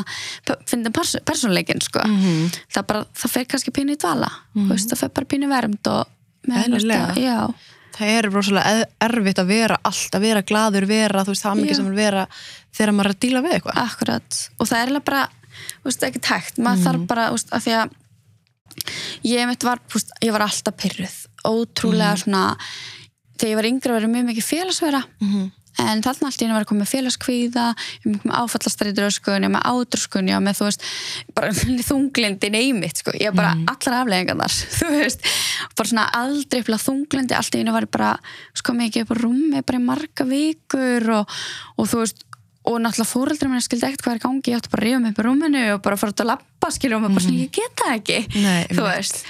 finna pers persónleikin, sko. Mhm. það bara, það fer kannski pínu í dvala. Þú veist, það fer bara pínu í vernd og með Eðlilega. já, það er rosalega eð- erfitt að vera allt, að vera gladur, vera, þú veist, það mikið sem er vera þegar maður er að díla við eitthvað. Akkurat. Og það er eiginlega bara, veist, ekki tækt. Maður þarf bara, veist, af því að ég mitt var, veist, ég var alltaf pyrruð, ótrúlega svona þegar ég var yngri var ég mjög mikið félagsvera. Mhm. En þarna allt í henni var að koma með félagskvíða ég með ég var með átröskun ég var með, þú veist, bara [LAUGHS] þunglindi neymitt, sko, ég bara allar afleggingarnar, [LAUGHS] þú veist. Bara svona aldrei upplega þunglindi, allt í henni var ég bara sko mikið upp á rúmi bara í marga vikur og, og þú veist og náttúrulega fóreldrar minni skildi ekkert hvað er gangi ég átti bara að rífa mig upp í rúminu og bara fara út að lappa skilja og maður bara svona, ég get það ekki Nei, þú veist.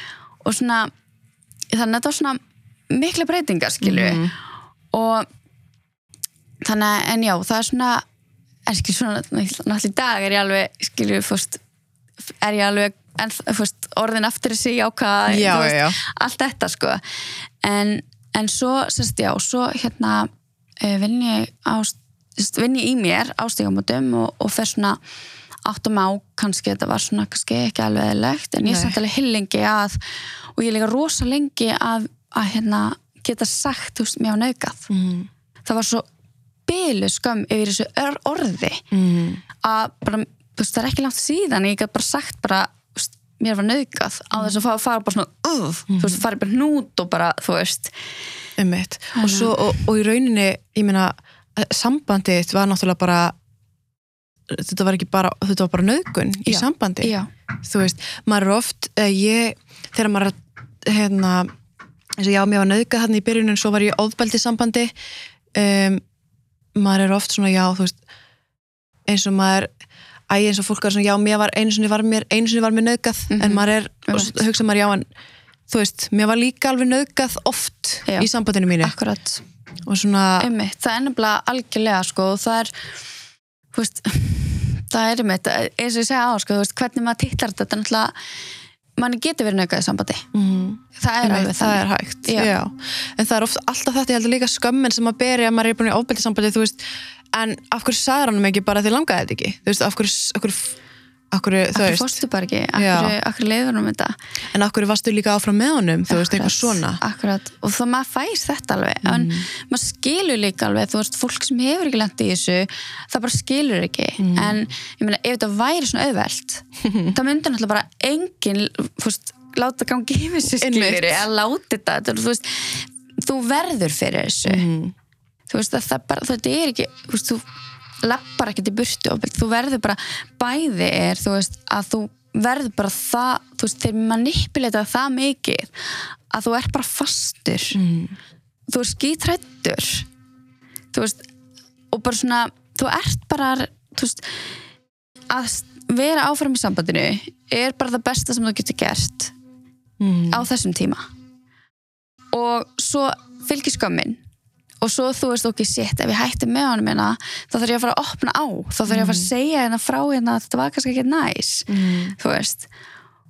Og svona, þannig að þetta var svona mikla breytingar skilju Mhm. og þannig að, en já, það er svona en skilju svona, náttúrulega í dag er ég alveg, skilju, fórst er ég alveg, en, fórst, orðin aftur þessi jákvæða, Já, þú já, allt þetta sko. En, en svo, sérst já, svo hérna uh, vinn ég á vinn ég í mér á stígamótum og, og fer svona áttum á kannski þetta var svona kannski ekki alveg eðlegt en ég er samt alveg hillengi að og ég er líka rosa lengi að, að hérna geta sagt, þú veist, mér á naukað Mhm. það var svo bylu skömm yfir þessu orði. Mhm. að bara, veist, það er ekki langt síðan ég get bara sagt bara, veist, mér var naukað á þess að fara, fara bara svona uh, þú veist, fara bara hnút og bara, þú veist. Einmitt. og, svo, og, og í rauninni ég meina, eh, sambandið var náttúrulega bara þetta var ekki bara, þetta var bara nöðgun í sambandi. já, þú veist, maður er oft eh, ég, þegar maður er hérna, eins og já, mér var nöðgað þarna í byrjunin, svo var ég ofbeldi sambandi um, maður er oft svona, já, þú veist eins og maður æ, eins og fólk er svona, já, mér var einu sinni var mér einu sinni var mér nöðgað, Mhm. en maður er svo hugsa maður, já, en þú veist, mér var líka alveg nöðgað oft Já. í sambandinu mínu akkurat og svona, einmitt, það er nefnilega algjörlega sko, og það er þú veist, [LAUGHS] það er einmitt eins og ég segja á, sko, veist, hvernig maður titlar þetta er náttúrulega, manni getur verið naukað í sambandi. Mm, það er alveg það er hægt. Já. já. en það er oft alltaf þetta, ég heldur líka skömmin sem að beri að maður er búin í ofbeldi sambandi veist, en af hverju sagður hann ekki bara því langaði þetta ekki, þú veist, af hverju af hverju, akkur veist fórstu bara ekki, akkur, akkur leiður um þetta? En hverju varstu líka áfram með honum? Þú veist, eitthvað svona. Mm. akkurat. og það maður fæst þetta alveg en maður skilur líka alveg þú veist, fólk sem hefur ekki lent í þessu það bara skilur ekki. Mm. en ég meina, ef þetta væri svona auðvelt [LAUGHS] það myndi náttúrulega bara engin þú veist, láta gangi yfir Einmitt. skilur að láta þetta. Þú veist, þú verður fyrir þessu. Mm, þú veist, að það bara, þetta er ekki þú veist, þú lappar ekkert í burtu og þú verður bara, bæði er þú veist, að þú verður bara það, þú veist, þeir manipulita það mikið að þú er bara fastur. Mm, þú er skítrættur þú veist og bara svona, þú ert bara þú veist að vera áfram í sambandinu er bara það besta sem þú getur gert mm, á þessum tíma. Og svo fylgir skömmin og svo þú veist okkur shit, ef ég hætti með honum hérna þá þarf ég að fara að opna á. Þá þarf ég að fara að segja hérna frá hérna að þetta var kannski ekki næs mm, þú veist.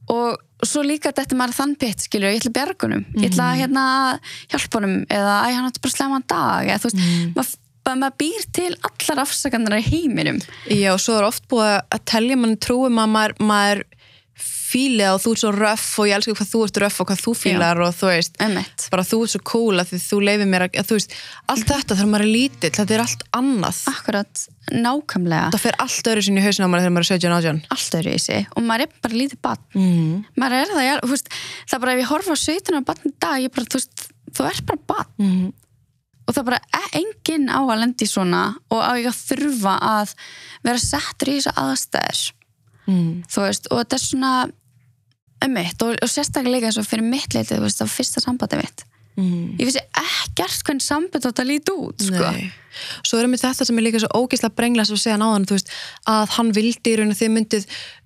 Og svo líka þetta maður þann pitt, skilur, ég ætla að bjarga honum. Ég ætla að hérna, hjálpa honum eða að hann átti bara slemma dag eða, þú veist, Mm. maður maður býr til allar afsakannar í heiminum. Já, og svo er oft búið að telja mann trúum að maður, maður fíli og þú ert svo röff og ég elskar hvað þú ert röff og hvað þú fílar og þú veist Emmett. bara þú ert svo cool að því þú leifir mér að, að þú veist, allt þetta þegar maður er lítill þetta er allt annað. Akkurat, nákvæmlega. Það fer allt öðru sinni í hausinu á maður þegar maður er 17 átján. Allt öðru í sig og maður er bara lítið barn. Mm. maður er það, ég, þú veist, það er bara ef ég horfa á 17 á barn í dag, ég bara, þú veist þú ert bara barn. Mm. og það er bara e- enginn á að lendi svona og á ég að þurfa að vera settur í þessu aðstæður Mm. þú veist, og þetta er svona ummitt og, og sérstaklega eins og fyrir mitt leitið, þú veist, það fyrsta sambandi mitt. Mm. ég vissi ekkert hvernig samband átt að líti út, sko. Nei. Svo er mér þetta sem er líka svo ógeðslega brenglas að segja náðan, þú veist, að hann vildi í raun og þið myndið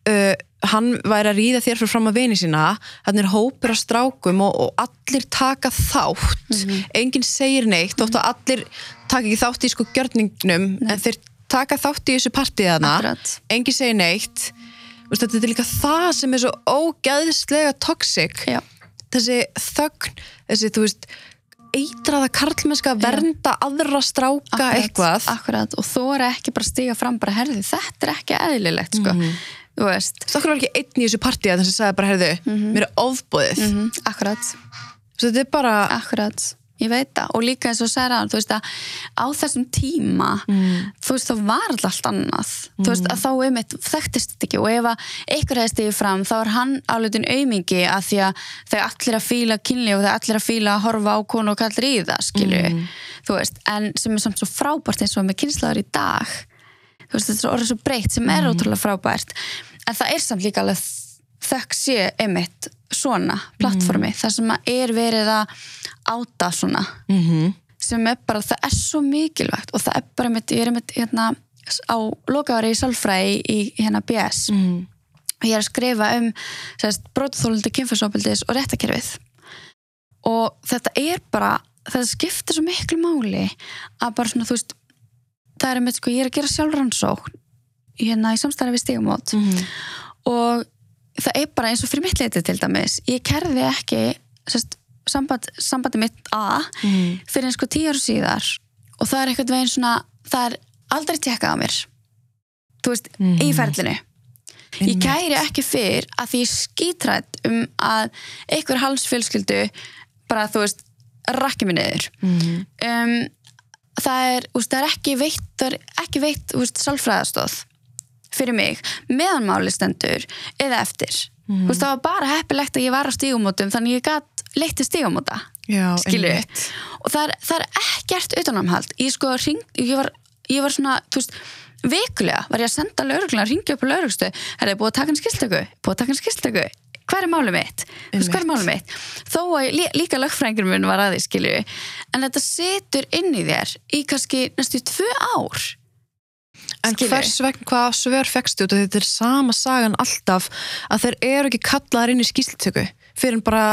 uh, hann væri að ríða þér fyrir fram að vini sína. Hann er hópur af strákum og, og allir taka þátt. Enginn segir neitt, þótt að allir taka ekki þátt í sko gjörningnum en þeir taka þátt í þessu partíðana enginn segir neitt veist, þetta er líka það sem er svo ógeðslega toxic. Já. þessi þögn, þessi, þú veist eitraða karlmennska að vernda aðra stráka Akkurat, eitthvað. akkurat, og þú er ekki bara að stiga fram bara, herði, þetta er ekki eðlilegt, sko. Mhm. þú veist, Stakkur var ekki einn í þessu partíða þess að sagði bara, heyrðu, mér er ofbúðið mm akkurat. Svo þetta er bara Akkurat, ég veit það. Og líka eins og særa þú veist að á þessum tíma þú veist þá var allt annað. Þú veist að þá einmitt þekktist þetta ekki. Og ef að ykkur hefði stigið fram þá er hann álutin aumingi að því að þau allir að fíla kynli og þau allir að fíla að horfa á konu og kallir í það skilju, þú veist en sem er samt svo frábært eins og með kynslaður í dag. Þú veist þetta er orðið svo breytt sem er ótrúlega frábært. En það er samt líka alveg þökk sé einmitt svona plattformi þar sem að er verið að áta svona. Mm sem er bara, það er svo mikilvægt og það er bara mitt, ég er mitt hérna á lokaðari í sálfræði í, hérna BS mm. og ég er að skrifa um bróðþólandi kynfærsopildis og réttakerfið og þetta er bara þetta skiptir svo miklu máli að bara svona þú veist það er með sko, ég er að gera sjálfrannsókn hérna í samstæða við stígamót Mhm. og það er bara eins og fyrir mitt leitið til dæmis ég kerði ekki sest, samband, sambandi mitt að Mm. fyrir eins sko tíu ára síðar og það er eitthvað veginn svona það er aldrei tjekkað á mér þú veist, Mhm. í ferlinu ég kæri ekki fyrr að því ég skítrætt um að einhver halsfjölskyldu bara þú veist rakki mig niður Mm. um, það er, úst, það er ekki veitt það er ekki veitt úst, sálfræðastóð fyrir mig meðanmáli stendur eða eftir mm. úst, það var bara heppilegt að ég var á stígumótum þannig ég gætt leitti stígumóta Já, skilu og það er, það er ekkert utanamhald ég sko ring, ég var, ég var svona þú veist, vikulega var ég að senda lauruglunar, ringja upp á laurugstu er það búið að taka hann skilstöku, búið að taka hann skilstöku hvað er málið mitt, hvað er málið mitt? Þó að lí, líka lögfræðingur minn var að því skilju, en þetta setur inn í þér í kannski næstu tvö ár. En Skilurðu? hvers vegna, hvað svör fegstu og þetta er sama sagan alltaf að þeir eru ekki kallaðar inn í skýslutöku fyrir en bara,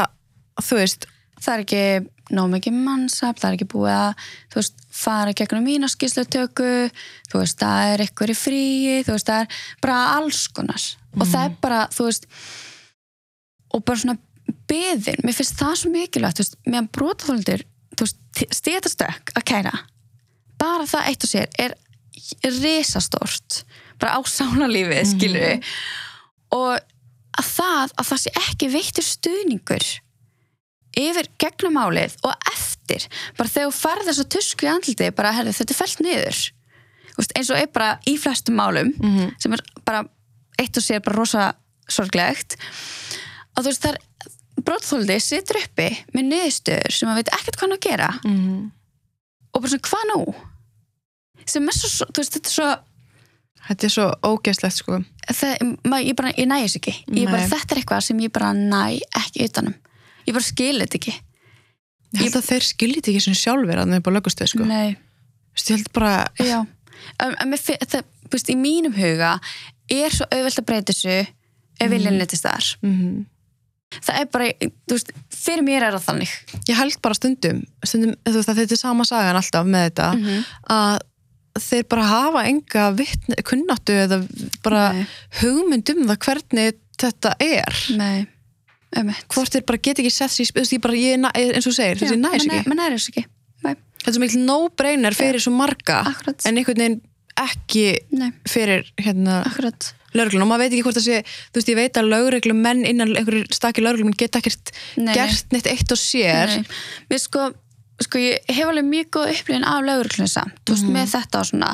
þú veist það er ekki nóg mikið mannsap, það er ekki búið að þú veist, fara gegnum mína skýrslutöku þú veist, það er eitthvað í fríi þú veist, það er bara alls konar. Og það er bara, þú veist og bara svona beðin, mér finnst það svo mikilvægt þú veist, meðan brotaþóldur þú veist, stétastökk að kæra. Bara það eitt og sér er risastórt bara á sálarlífið, skilur og að það að það sé ekki veittur stuðningur yfir gegnum málið og eftir. Bara þegar þú farð þess að tusku í andliti bara herði þetta er fellt niður. Þú veist, eins og er bara í flestum málum Mhm. sem er bara eitt og sér bara rosa sorglegt að þú veist það er brottþóldi situr uppi með niðurstöður sem maður veit ekkert hvað hann að gera. Mm. og bara svona hvað nú? Sem er svo, þú veist þetta er svo Þetta er svo ógeðslegt sko. Það, maður, ég bara, ég næ þess ekki. Ég bara, þetta er eitthvað sem ég bara næ ekki utanum ég bara skil þetta ekki Ég held að þeir skiljið ekki svona sjálfur að það er bara lögustöð sko Nei. Þú veist, Ég held bara, mér finn- það, veist, í mínum huga er svo auðvelt að breyta þessu ef viljan letist þar. mm Það er bara, þú veist, fyrir mér er það þannig. ég held bara stundum, stundum veist, þetta er sama sagan alltaf með þetta Mhm. að þeir bara hafa enga vitni, kunnáttu eða bara Nei. hugmynd um það hvernig þetta er Nei. Hvort þeir bara get ekki sett sér veist, er eins og segir, þessi næs ekki. menn er þessu ekki. Nei, þetta er svo mikil no-brainer fyrir svo marga Akkurat. en einhvern veginn ekki nei, fyrir hérna akkurat. lögreglun og maður veit ekki hvort það sé þú veist ég veit að lögreglum menn innan einhverjir stakki lögreglum geta ekkert Nei, gert neitt eitt og sér. Nei, mér sko, sko ég hef alveg mjög góð upplifin af lauruglun samt, þú veist, Mhm. með þetta og svona.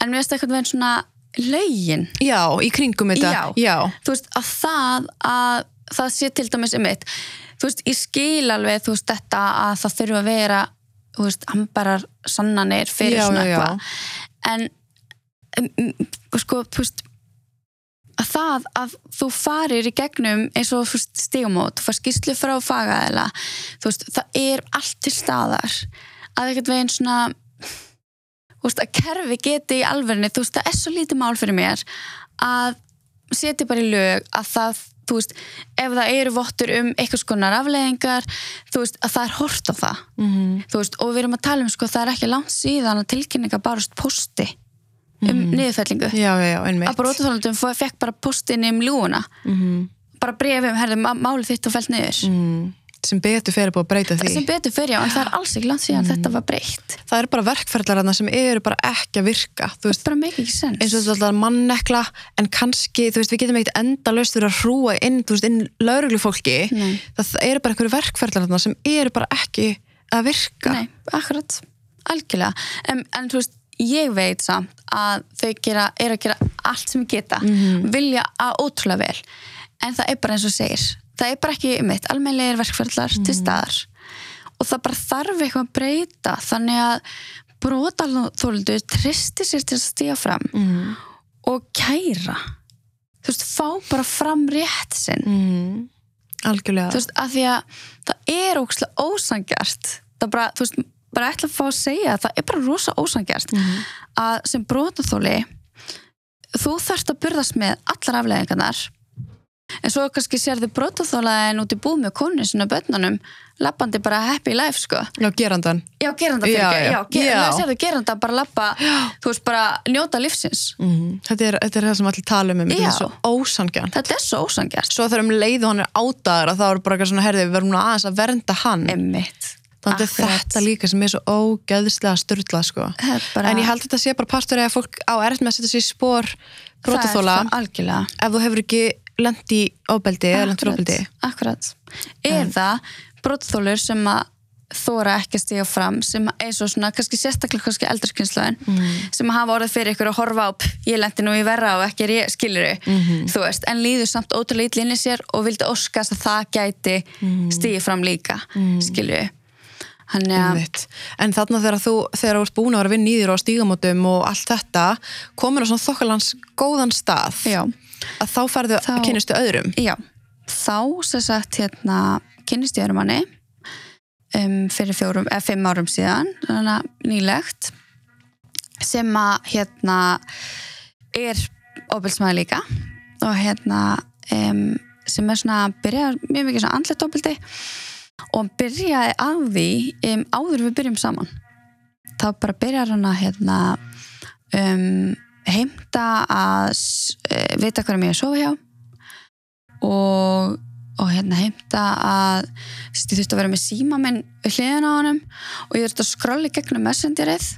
En mér finnst eitthvað veginn svona lögin, já, í kringum þetta. Já. já. þú veist, að það að það sé til dæmis um eitt þú veist, ég skil alveg, þú veist, þetta að það þurfa að vera þú veist, ambarar sannanir fyrir Já, svona eitthvað. En um, um, sko, þú veist að það að þú farir í gegnum eins og stigumót, þú far skýslu frá fagaðila, þú veist, það er allt til staðar. Að ekkert veginn svona þú veist, að kerfi geti í alverðinni þú veist, það er svo lítið mál fyrir mér að setja bara í lög að það, þú veist, ef það eru vottur um einhvers konar afleðingar þú veist, að það er hort á það. Mm þú veist, og við erum að tala um sko, það er ekki langt síðan að tilkynninga barust posti um niðurfellingu. Já, já, já, einmitt. Að brotaþólundum fekk bara postin um ljúuna mm bara brefum, herði, málið þitt og fælt niður. Mm. Sem betur fyrir búið að breyta því. Sem betur fyrir, já, en það er alls ekki langt síðan þetta var breytt, það eru bara verkferðlar þarna sem eru bara ekki að virka þú veist, bara make ekki sens eins og þetta er mannekla en kannski, þú veist, við getum ekkert enda löst fyrir að hrúa inn, þú veist, inn lauruglufólki Nei. það eru bara einhverju verkferðlar þarna sem eru bara ekki að virka. Nei, akkurat, algjörlega. En, en þú veist, ég veit samt að þau gera, er að gera allt sem geta, vilja að ótrúlega vel. En það er bara eins og segir það er bara ekki mitt, almennlegir verkferðlar til staðar og það bara þarf eitthvað að breyta þannig að brotalþóldu tristi sér til að stíga fram mm. og kæra þú veist, fá bara fram rétt sinn Mm. algjörlega þú veist, að því að það er ókslega ósangjart það bara, þú veist, bara ætla að fá að segja að það er bara rosa ósangjart Mhm. að sem brotaþóli þú þarft að byrðast með allar afleðingarnar en svo kannski sérðu brotaþólaðin út í búð með konu sinna bönnunum lappandi bara happy life sko. Já, gerandan já, geranda fyrir ekki, já. ger, Já. já. sérðu geranda bara lappa þú veist, bara njóta lífsins. Mm. þetta, er, þetta er það sem allir tala um þetta er svo ósangjan þetta er svo ósangjart svo þegar um leið og hann er ádaður að þá er bara eitthvað svona herði við verðum nú aðeins að vernda hann. Emmitt þannig að þetta líka sem er svo ógeðslega styrla sko. Það bara, en ég held að þetta sé bara partur eða fólk á erft með að setja sér í spór brotaþóla það er það algjörlega. Ef þú hefur ekki lent í ofbeldi eða lent í ofbeldi akkurat. Eða brottþólur sem að þóra ekki að stíga fram sem eins og svona, kannski sérstaklega kannski eldurskynslaðin Mm. sem hafa orðið fyrir ykkur að horfa á "Pff, ég lendi nú í verra og ekki er ég skiluru Mhm. þú veist, en líður samt ótrúlega ítlinni sér og vildi óskast að það gæti Mhm. stígi fram líka mm. skiluru hann er Einmitt. en þarna þegar þú þegar þú ert búin að vera að vinna í þér og stígamótum og allt þetta komin á svona þokkalans góðan stað já, að þá færðu Þá- að kynustu öðrum? Já, þá sem sagt hérna kynnist ég öðrum manni um, fyrir fjórum, eða fimm árum síðan nýlegt sem að hérna er ofbilsmaður líka. Og hérna um, sem er svona byrjar mjög mikið svona andlet ofbildi og byrjaði að því um, áður við byrjum saman. Þá bara byrjar hann að hérna um, heimta að uh, vita hverjum ég er að sofa hjá. Og, og hérna heimta að ég þurfti að vera með síma minn við hliðina á honum. Og ég þurfti að skrolli gegnum messengerið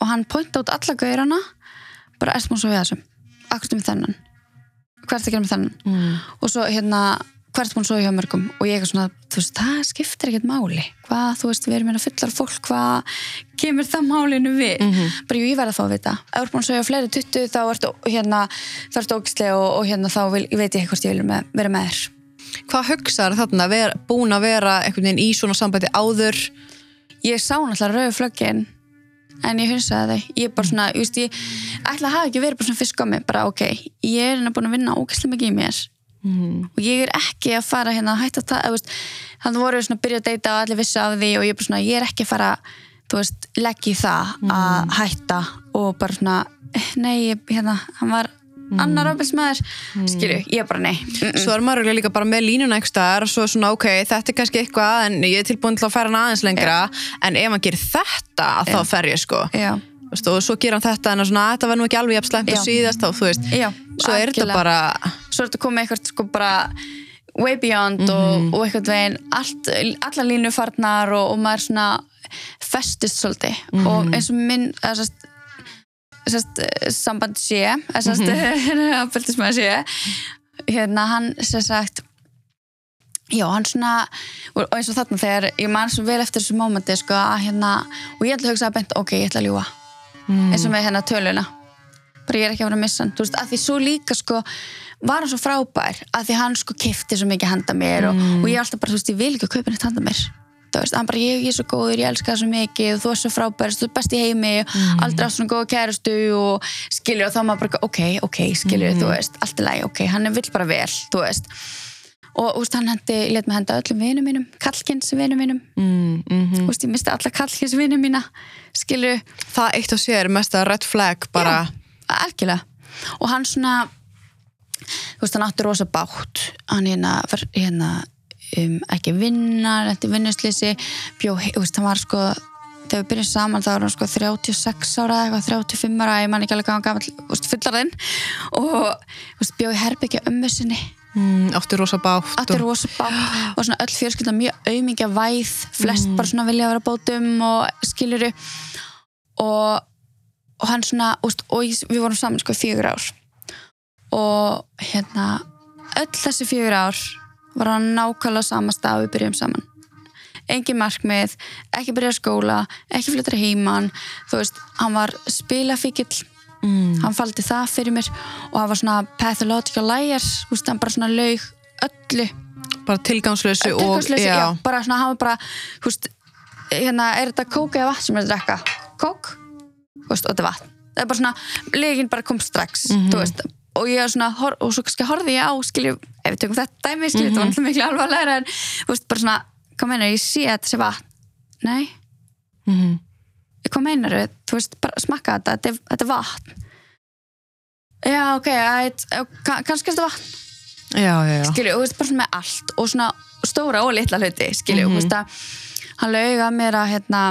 og hann pointa út alla gaurana. Bara erst múin svo við þessum? Akkur með þennan? Hvað ertu að gera með þennan? Mm. og svo hérna hvert búin svo hjá mörgum? Og ég er svona, þú veist, það skiptir ekkert máli. Hvað, þú veist, við erum hérna fullar fólk hvað kemur það málinu við? Mhm. bara jú, ég verð að fá að vita. Ef þú ert búin svo hjá fleiri tuttu þá ertu hérna, þá ertu ógislega og, og hérna þá vil, veit ég hvort ég vil með, vera með þér. Hvað hugsaður þarna? Ver, búin að vera einhvern veginn í svona sambandi áður? Ég sá náttúrulega rauðu flöggin en ég hunsaði þau. Ég er bara svona, ég ég ætla að hafa ekki verið bara svona fyrst komi, bara ok ég er hérna búin að vinna ógislega mikið í mér mm. og ég er ekki að fara hérna að hætta að það, þannig voru við svona að byrja að deyta og allir vissi af því og ég er bara svona, ég er ekki að fara þú veist, leggja í það að hætta og bara svona eh, nei, hérna, hann var annar ofbilsmaður, skilju, ég er bara nei. Mm -mm. svo er maður líka bara með línuna staðar og svo er svona ok, þetta er kannski eitthvað en ég er tilbúin til að færa hann aðeins lengra. En ef hann gerir þetta að þá fer ég sko. Já, Veistu, og svo gerir hann þetta en að svona, þetta var nú ekki alveg jafn slæmt og Já. síðast þá, þú veist, já, svo er þetta algjörlega. bara svo er þetta komið eitthvað sko bara way beyond Mhm. og, og eitthvað veginn allt, alla línu farnar og, og maður svona festist svolítið Mhm. og eins og minn sest, samband sé sest, Mhm. [LAUGHS] aðbildismæði sé hérna hann sem sagt já hann svona og og eins og þarna þegar ég man svo vel eftir þessu mómenti sko að hérna og ég ætla að hugsa að beint ok ég ætla að ljúa Mm. eins og með hérna töluna. Bara ég er ekki að vera að missa hann. Veist, að því svo líka sko var hann svo frábær að því hann sko kifti svo mikið handa mér og, og ég er alltaf bara, þú veist, ég vil ekki að kaupa neitt handa mér. Þú veist, hann bara, ég, ég er svo góður, ég elska það svo mikið og þú er svo frábær, þú er best í heimi mm. aldrei átt svona góða kærastu og skilju og þá maður bara, ok, ok, skilju þú veist, allt er læg, ok, hann vill bara vel þú veist og veist, hann hendi, let mig henda öllum vinum mínum kallkins vinum mínum, Mm, mhm. þú veist, ég misti alla kallkins vinum mína, skilju Það eitt og sér er mest að red flag bara. Algjörlega. Og hann svona þú veist hann átti rosa bátt hann hérna, hérna um, ekki vinna, lendi vinnuslýsi bjó, þú veist hann var sko þegar við byrjum saman þá var hann sko 36 ára eitthvað 35 ára, ég man ekki alveg hvað hann gammal fullarðinn og þú veist, bjó í herbyggja ömmu sinni mm, áttu rosa bátt átti og, rosa bátt og svona öll fjölskylda mjög aumingja væð. Flest bara svona vilja vera á bótum og skiluru og, og hann svona úst, og ég, við vorum saman sko fjögur ár. Og hérna öll þessi fjögur ár var hann nákvæmlega á sama stað og við byrjum saman. Engin markmið, ekki byrja skóla ekki flyttra heiman. Þú veist, hann var spilafíkil mm, hann faldi það fyrir mér og hann var svona pathological liar veist, hann bara svona laug öllu bara tilgangslösu og já. já, bara svona, hann var bara veist, hérna, er þetta kók eða vatn sem er að drekka? Kók? Veist, og þetta er vatn það er bara svona, leginn bara kom strax Mhm. þú veist, og ég er svona og svo kannski horfði ég á, skilju, ef við tökum þetta dæmi, skilju, þetta var Mhm. alltaf miklu alvarlega en, bara svona, hvað meinar, ég sé að þetta sé vatn nei, mm, hvað meinar þú veist, bara smakka þetta, þetta er, þetta er vatn. Já, ok, kannski er þetta vatn. Já, já, já. skilju, og þú veist, bara með allt og svona stóra og litla hluti, skilju, mm Mhm. veist að hann lauga mér að hérna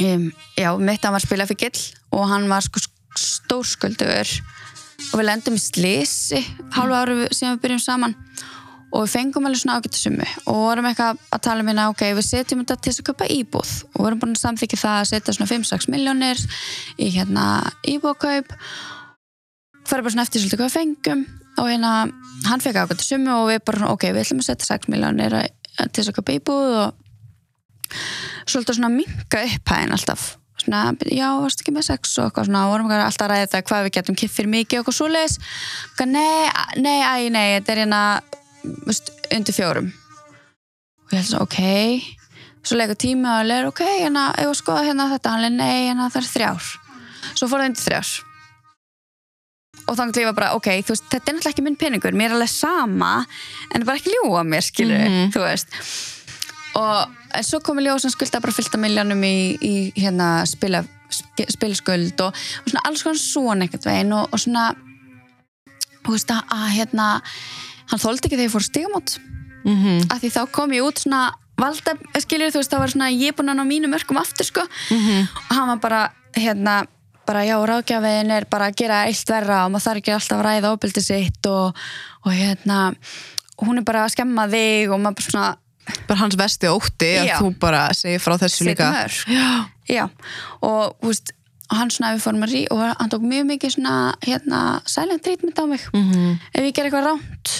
um, já, mitt hann var spilafíkil og hann var sko stórskuldugur og við lendum í slisi hálfa ári síðan við byrjum saman og við fengum alveg svona ágættu sumu og vorum eitthvað að tala um hérna, ok, við setjum þetta til að köpa íbúð. Og vorum búin að samþykja það að setja svona 5-6 miljónir í hérna íbúðkaup fyrir bara svona eftir svolítið hvað við fengum. Og hérna, hann fekk ákvæmt sumu og við bara, ok, við ætlum að setja 6 miljónir til að köpa íbúð og svolítið svona minka upphæðin alltaf. Svona, já, varst ekki með 6 og eitthvað svona, vorum eitthvað alltaf að ræða þetta hvað við getum kipt fyrir mikið og eitthvað svoleiðis. Eitthvað, nei, nei, æ, nei, þetta er hérna veist, undir fjórum. Og ég held svona, ok. Svo leikur tími og leir, ok, hérna, ég var að skoða hérna þetta, hann leir, nei, hérna, það er þrjár. Svo fór það undir þrjár. Og þannig til ég var bara, ok, veist, þetta er náttúrulega ekki minn peningur, mér er alveg sama en bara ekki ljúa mér, skilur Mhm. þú veist. Og en svo kom í ljós að skulda bara fylgta miljónum í, í hérna spila, sp- spilaskuld og, og svona alls konar svona einhvern veginn og, og svona þú veist að, að hérna hann þóldi ekki þegar ég fór stigamót Mm af því þá kom ég út svona valda, skiljur þú veist, þá var svona ég búin að ná mínu mörgum aftur sko. Og hann var bara, hérna bara já, ráðgjafin er bara að gera eitt verra og maður þarf ekki alltaf að ræða ábyldi sitt og, og hérna hún er bara að skemma þig og maður bara svona bara hans vesti ótti að Já. þú bara segir frá þessu setja líka. mörg já, já, og þú veist hann svona við fórum að rí og hann tók mjög mikið svona hérna silent treatment á mig. Mm ef ég ger eitthvað ránt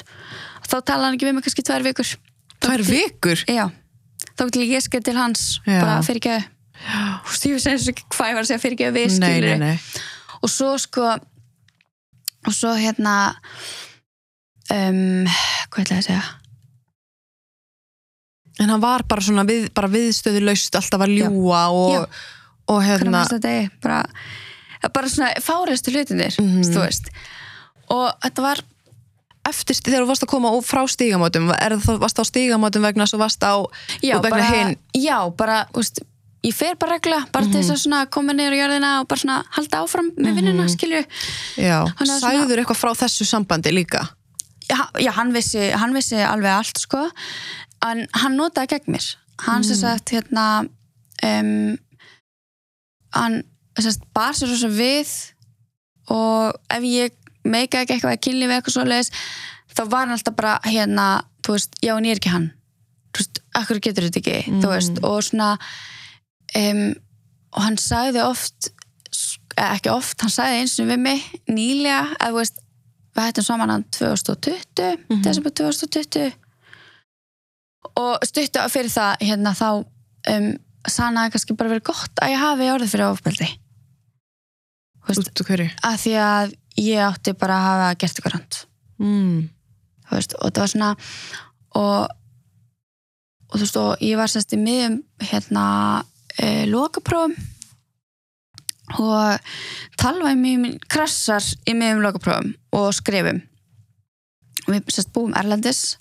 þá tala hann ekki við mig kannski tvær vikur. Tvær vikur? Já, þá til ég skil til hans Já. bara fyrir ekki ég veist eins og ekki hvað ég var að segja fyrir ekki við nei, skilur og svo sko og svo hérna um, hvað ætla ég að segja? En hann var bara svona við, bara viðstöðu laust alltaf að ljúa og, Já. Og hérna eigi bara, bara svona fáriðstu hlutinir Mhm. þú veist. Og þetta var eftir þegar þú varst að koma frá stígamótum er það varst á stígamótum vegna svo varst á já, og vegna bara, hinn? já, bara, veist ég fer bara regla, bara til þess að svona koma niður á jörðina og bara svona halda áfram með vinnuna, skilju. Já, Hann er svona- eitthvað frá þessu sambandi líka? Já, já hann, vissi, hann vissi alveg allt sko. En hann notaði gegn mér. Hann sem sagt hérna um, hann sem sagt bar sér svo við og ef ég meika ekki eitthvað að kynli við eitthvað svo leiðis þá var hann alltaf bara hérna, þú veist, já en ég er ekki hann. Þú veist, akkur getur þetta ekki þú veist, og svona um, og hann sagði oft eða ekki oft, hann sagði eins og við mig nýlega, að þú veist við hættum saman hann 2020 Mhm. desember 2020 og stuttu fyrir það hérna þá um, sannaði kannski bara verið gott að ég hafi orðið fyrir ofbeldi. Þú veist, að því að ég átti bara að hafa gert eitthvað rand mm. þú veist, og það var svona og, og þú veist, og ég var sérst í miðum hérna e, lokaprófum og talvaði mjög krassar í miðum lokaprófum og skrifum. Og við sérst búum Erlendis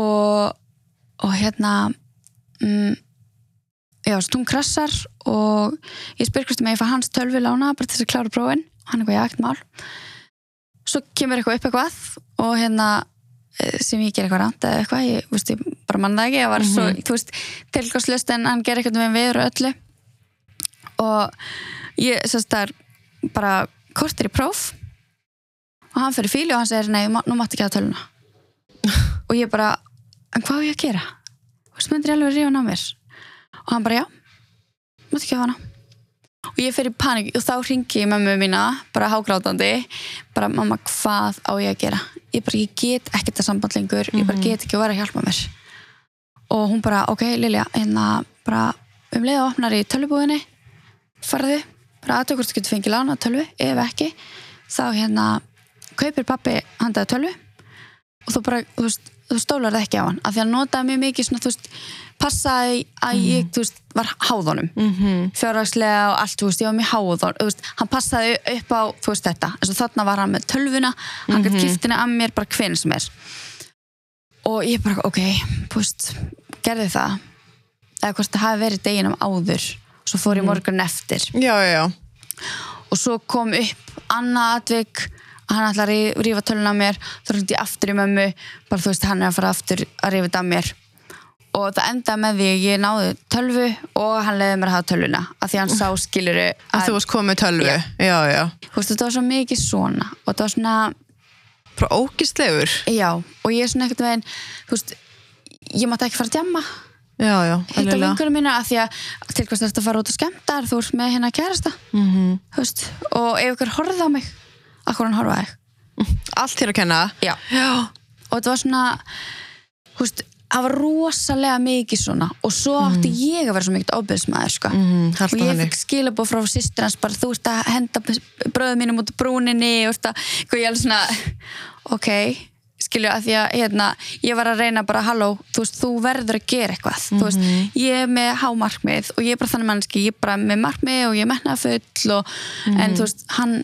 og og hérna mm, já, svo hún krassar og ég spyr hvort að ég fá hans tölvi lána bara til þess að klára prófin. Hann er eitthvað jagt mál. Svo kemur eitthvað upp eitthvað og hérna eh, sem ég ger eitthvað ránt eða eitthvað, ég, veist, ég bara mann það ekki, ég var svo, þú veist, tilgangslust en hann ger eitthvað með viður og öllu. Og ég, sérst það er bara kortir í próf og hann fyrir fíli og hann segir, nei, nú mátti ekki að töluna [LAUGHS] og ég bara en hvað á ég að gera? Þú veist, myndir ég alveg rífa hann á mér og hann bara, já, mátti ekki hafa hana. Og ég fer í panik og þá ringi ég mömmu mína bara hágrátandi bara mamma hvað á ég að gera? Ég bara ég get ekkert að samband lengur. Ég bara get ekki að vera að hjálpa mér. Og hún bara ok Lilja hérna bara um leið og opnar í tölvubúðinni farðu bara aðtöku hvort þú getur fengið lána tölvu ef ekki þá hérna kaupir pappi handaði tölvu. Og þú bara þú þú stólar það ekki á hann af því að notaði mjög mikið svona þú veist passaði að ég þú veist var háðunum. Mm fjárhagslega og allt, þú veist, ég var mjög háð þú veist, hann passaði upp á, þú veist, þetta. Eins og þarna var hann með tölvuna. Hann Mhm. gætt kiptina að mér bara hvinn sem er. Og ég bara, ok þú veist, gerði það. Eða hvort það hafi verið deginum áður. Svo fór Mhm. ég morgun eftir. Já, já, já. Og svo kom upp annað atvik. Að hann ætla að rí- rífa töluna á mér. Þá reyndi ég aftur í mömmu. Bara þú veist, hann er að fara aftur að rífa þetta á mér og það endaði með því að ég náði tölvu og hann leiði mér að hafa tölvuna af því hann sá skiluru að þú varst komið tölvu Já. já, já, veist, þetta var svo mikið svona og þetta var svona, bara ógistlegur já og ég er svona ekkert veginn, veist ég mátti ekki fara að djamma hitta eðlilega. vinkunum mína af því að til hvers þetta að fara út og skemmtar þú ert með hérna kærasta Mhm. þú veist, og ef ykkur horfði á mig akkur hann horfaði allt þér að kenna já. já, og þetta var svona veist, það var rosalega mikið svona og svo átti ég að vera svo mikið ábyrðsmaður sko. Alltaf og ég fikk skilabóð frá sýstir hans bara þú ert að henda bröðum mínum út á brúninni og hvað ég alveg svona ok, skilju að því að hérna, ég var að reyna bara halló, þú veist, þú verður að gera eitthvað. Þú veist, ég er með hámarkmið og ég er bara þannig mannski, ég er bara með markmið og ég er metnað full og, en þú veist, hann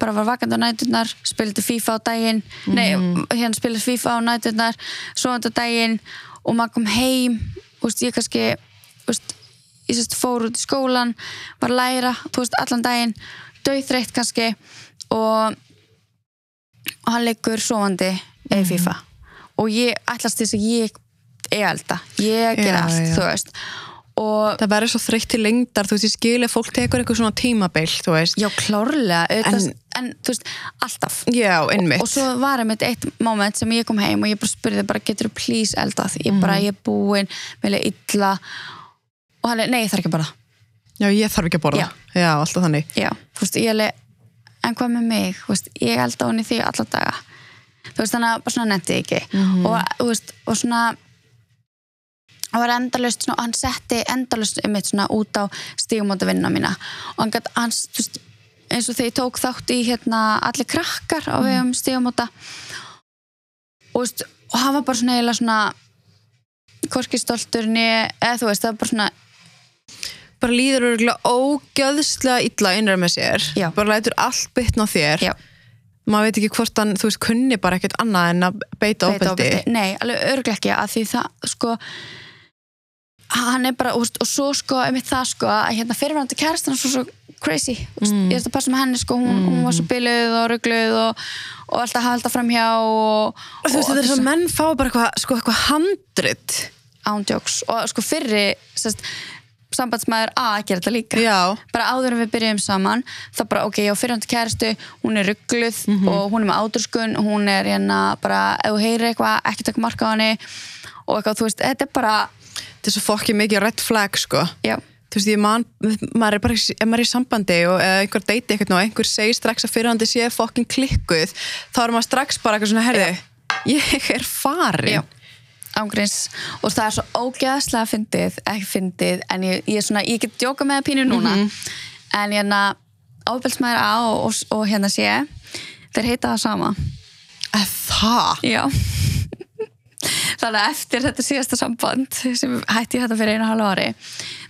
bara var vakandi á næturnar spildi FIFA á daginn. Nei, hérna spildi FIFA á næturnar svoandi á daginn og maður kom heim veist, ég kannski veist, ég sérst fór út í skólan var læra, þú veist, allan daginn dauðþreytt kannski og, og hann leikur svoandi eða FIFA. Og ég ætlast þess að ég er elda, ég ger allt, já. þú veist. Og það verður svo þreytt til lengdar þú veist, ég skil ef fólk tekur eitthvað svona tímabil þú veist, já, klárlega en, En- þú veist, alltaf. Já, einmitt. Og svo var einmitt eitt moment sem ég kom heim og ég bara spurði bara getur þú please eldað? Ég bara ég er búin, vilja illa. Og hann er, nei ég þarf ekki að bara já, ég þarf ekki að borða. Já. já, alltaf þannig. Já, þú veist, ég alveg en hvað með mig, þú veist, ég elda hann í því alla daga. Þú veist, þannig að bara svona nefndi ekki. Og, þú veist, og svona það var endalust, svona, hann setti endalust um eitt svona út á stígumóta vinna mína. Og hann gæti, hans, þú veist eins og þegar ég tók þátt í hérna allir krakkar á vegum stígumóta og, og hann var bara svona eiginlega svona korki stoltur né, eða þú veist, það var bara svona bara líður örgulega ógjöðslega illa innræð með sér. Já. bara lætur allt bytna á þér. Já, maður veit ekki hvort hann, þú veist, kunni bara ekkert annað en að beita ofbeldi. Nei, alveg örglega ekki að því það sko hann er bara, úst, og svo sko einmitt það sko, að hérna fyrirvændi kærastan svo svo crazy, mm. ég veist að passa með henni sko, hún, hún var svo biluð og rugluð og, og alltaf halda framhjá og, þú veist, þetta er svo menn fá bara eitthvað sko, eitthvað handrit. Ándjóks og sko fyrri sest, sambandsmaður A gera þetta líka. Já, bara áður en við byrjum saman þá bara ok, ég á fyrirhandi kæristu hún er ruggluð og hún er með áturskun hún er hérna bara, ef þú heyrir eitthvað ekki taka marka á henni. Og eitthvað, þú veist, þetta er bara þetta er svo fokkið mikið red flag sko. Já, þú veist, ég man, maður er bara ef maður er í sambandi og einhver deyti eitthvað og einhver segir strax að fyrirhandi sé fokkin klikkuð þá er maður strax bara eitthvað svona herði, ég er farin. Já. Ángríns. Og það er svo ógeðslega fyndið, ekki fyndið en ég, ég, er svona, ég get djóka með pínu núna. En hérna ábelsmaður A og, og, og hérna sé þeir heita það sama. Það? Já Þannig að eftir þetta síðasta samband sem hætti ég þetta fyrir einu halvu ári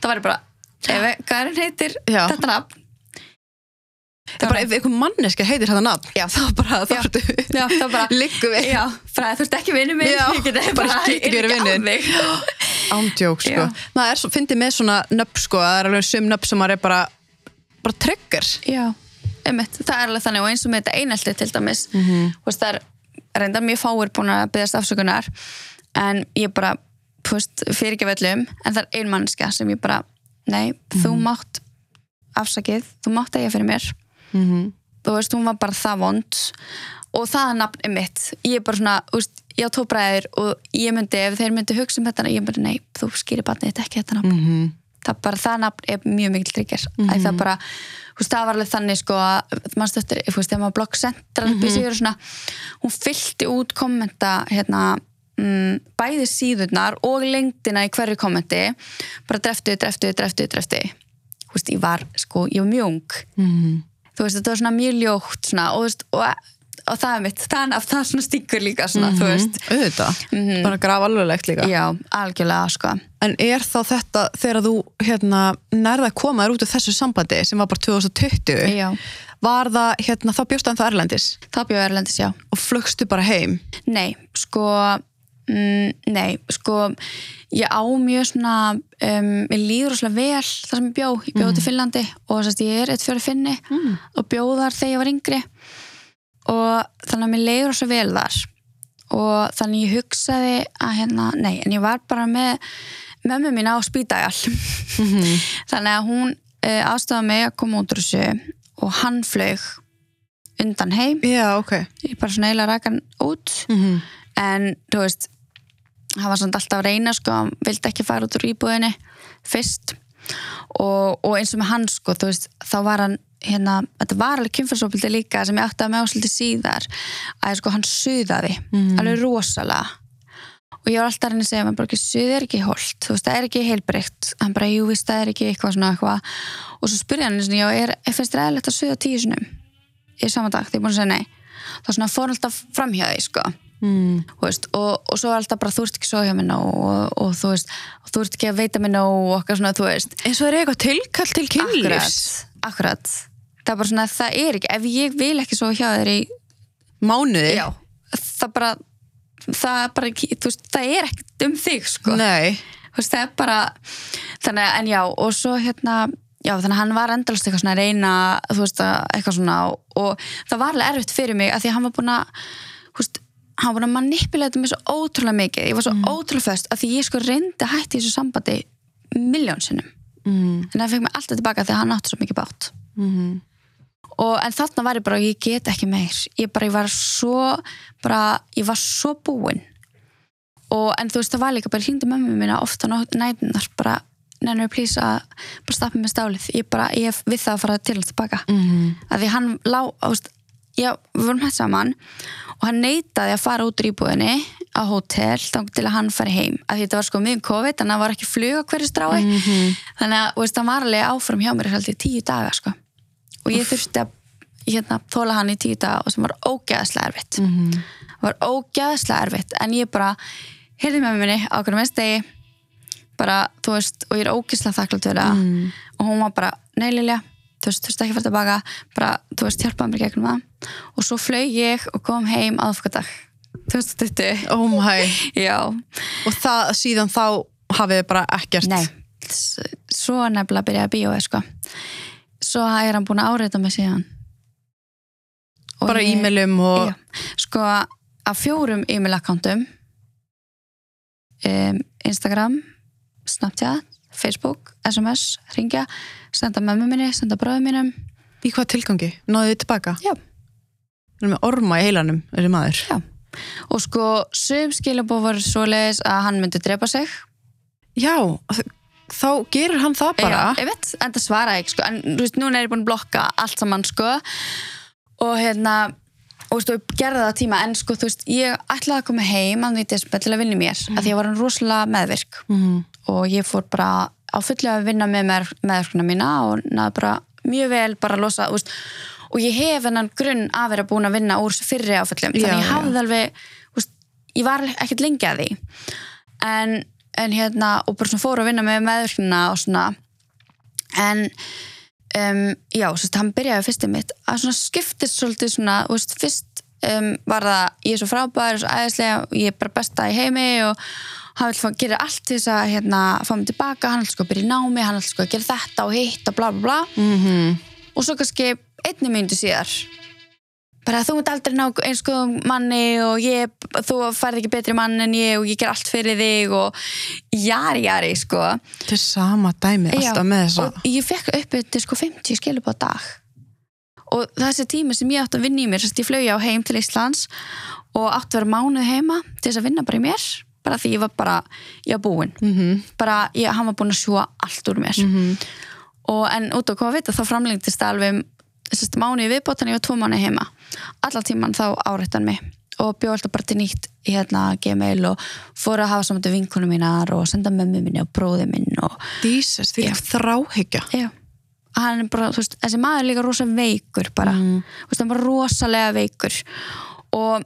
það var ég bara, ef gærin heitir Já. þetta nafn Það er bara ef einhver manneska heitir þetta nafn Já. þá bara, þá ertu [LAUGHS] liggu við Já, þú ert ekki vinnu minn ég get ekki verið vinur. [GASPS] ándjók sko. Það er svo, fyndið með svona nöpp sko, það er alveg sum nöpp sem maður er bara bara trigger Já, einmitt, það er alveg þannig og eins og með þetta einelti til dæmis Mhm. -hmm. það er reyndar mjög fáir búin að byggast afsökunar en ég bara fyrir ekki vellum en það er ein mannska sem ég bara nei, þú Mhm. mátt afsakið, þú mátt eiga fyrir mér Mhm. þú veist, hún var bara það vond og það er nafn er mitt ég er bara svona, þú veist, ég á tvo bræðir og ég myndi, ef þeir myndi hugsa um þetta ég myndi, nei, þú skýrir barnið þetta ekki þetta nafn Mhm. Það bara, það nafn er mjög mikil tryggir mm -hmm. það bara, þú veist, það var alveg þannig sko, að mannstu eftir, þú veist, þegar maður blogg sendra upp í sigur og svona, hún fyllti út kommenta, hérna mm, bæði síðurnar og lengdina í hverju kommenti, bara dreftu, dreftu, dreftu, dreftu þú veist, ég var, sko, ég var mjög ung. Mhm. þú veist, þetta var svona mjög ljótt svona, og, þú veist, og, og það er mitt. Það er, það svona stingur líka, svona, þú veist. Auðvitað, bara graf alveglegt líka. Já, algjörlega, sko. En er þá þetta þegar þú hérna, nærða að koma þér út af þessu sambandi sem var bara 2020 já, var það, hérna, þá bjóst það Erlendis? Það bjóð Erlendis, já. Og flugstu bara heim? Nei, sko mm, nei, sko ég á mjög svona um, ég líður rosalega vel þar sem ég bjó. Ég bjó til Finnlandi og sérst, ég er eitt fyrir finni Mm. og bjó þar þegar ég var yngri og þannig að mér leiður rosalega vel þar. Og þannig ég hugsaði að hérna, nei, en ég var bara með mömmu mín á spýdagal [LAUGHS] þannig að hún uh, aðstofaði mig að koma út úr þessu og hann flög undan heim. Já, ok. Ég bara svona eiginlega rækan út. Mm en þú veist hann var svona alltaf að reyna sko hann vildi ekki fara út úr íbúðinni fyrst. Og, og eins og með hann sko veist þá var hann hérna, þetta var alveg kynfærsópildi líka sem ég átti að með ásluti síðar að sko hann suðaði alveg rosalega. Og ég var alltaf reyna að segja maður bara ekki suð er ekki holt, þú veist það er ekki heilbreykt hann bara, jú víst það er ekki eitthvað svona eitthvað. Og svo spurði hann eins og er, er finnst þér eðlilegt að suða tíu sinum í sama dag, því ég búin að segja nei. Þá svona fór hann alltaf framhjá því sko. Mm. Veist, og, og svo alltaf bara þú ert ekki svo hjá mér nóg og, og þú veist, og þú ert ekki að veita nóg og okkar svona, þú veist. Eins og er eitthvað tilkall til kynlífs akkurat, það er bara svona, það er ekki, ef ég vil ekki svo hjá þér í, mánuði já. það bara, það er bara ekki, þú veist, það er ekkert um þig, sko. Nei. Þú veist, það er bara þannig, að- en já, og svo hérna já, þannig að hann var endalast eitthvað svona reyna þú veist, að eitthvað svona og, og það var alveg erfitt fyrir mig, að því að hann var búin að þú veist, hann var búin að manipulata mig svo ótrúlega mikið, ég var svo ótrúlega föst að því ég sko reyndi að hætti þessu sambandi miljón sinnum, mm. en það fekk mig alltaf tilbaka að hann átti svo mikið bátt Mm. og en þarna var ég bara, ég get ekki meir ég bara, ég var svo bara, ég var svo búin og en þú veist, það var líka bara hringdi mömmu mína ofta nætunar bara, nennur plís að bara stappa með stálið ég bara, ég við það að fara til og tilbaka Mm. að því hann lá, þú veist já, við vorum hægt saman og hann neitaði að fara út úr íbúðinni á hótel, til að hann fari heim. Að því þetta var sko miðum COVID, þannig að það var ekki flug á hverju strái, Mhm. þannig að veist, hann var alveg áfram hjá mér í tíu daga sko. og ég þurfti að hérna, þóla hann í tíu daga og sem var ógeðslega erfitt. Mhm. það var ógeðslega erfitt. En ég bara, heyrði með minni á hvernig mest degi bara, þú veist, og ég er ógeðslega þakklátt fyrir það. Mm. og hún var bara, nei Lilja þú veist, þú veist ekki að fara tilbaka. Bara, þú veist, hjálpaði mér gegnum það. Og svo flög ég og kom heim aðfokadag 2020 oh og það síðan þá hafið þið bara ekkert nei svo nefnilega byrjaði að bíóið sko svo er hann búin að áreita mig síðan Og bara e-mailum og sko af fjórum e-mail-akkántum um, Instagram Snapchat, Facebook, SMS, ringja senda mömmu minni, senda bróðu mínum Í hvað tilgangi? Náðu þið tilbaka? Já. Það er með orma í heilanum, þessi maður. Já. Og sko, sum skilabóð voru svoleiðis að hann myndi drepa sig Já, þá gerir hann það bara. Já, ég veit, en það svara ekki sko. en þú veist, núna er ég búin að blokka allt saman sko. og hérna og þú veist, gerði það tíma en sko, þú veist, ég ætlaði að koma heim að desember til að vinna mér, mm. að ég var hann rosalega meðvirk Mhm. og ég fór bara á fullu að vinna með með, meðvirkuna mína og náði bara mjög vel bara að losa, þú veist og ég hef hennan grunn að vera búin að vinna úr fyrri áföllum, þannig ég hafði alveg veist, ég var ekkert lengi að því. En, en hérna og bara svona fór að vinna með meðvirkuna og svona. En um, já, sérst, hann byrjaði fyrstið mitt. Að svona skiptist svolítið svona, veist, fyrst um, var það, ég er svo frábær og svo æðislega, ég er bara besta í heimi og hann vil að gera allt til þess að hérna, fá mig tilbaka, hann vil sko byrja í námi hann vil sko gera þetta og hitt og bla bla bla. Mhm. og svo kannski einni myndu síðar. Bara þú mútt aldrei ná eins góðum manni og ég, þú færð ekki betri mann en ég og ég ger allt fyrir þig og jari jari sko. Þetta er sama dæmi, Já, alltaf með þessa. og ég fekk upp til sko 50 skilur á dag. Og þessi tími sem ég átti að vinna í mér þess að ég flög á heim til Íslands og átti að vera mánuð heima til þess að vinna bara í mér bara því ég var bara, ég var búin Mm bara, ég, hann var búin að sjúa allt úr mér. Og en út á COVID þá framlengdist það alveg sérst, mánuði viðbót þannig ég var tvo mánuði heima. Allan tíman þá árættan mig og bjóð alltaf bara til nýtt hérna gmail og fór að hafa saman til vinkunum mínar og senda mömmu minni og bróði minn og Jesus, því ekki þráhyggja. já. Hann er bara, þú veist, þessi maður er líka rosa veikur bara, Mm. þú veist, hann var rosalega veikur. Og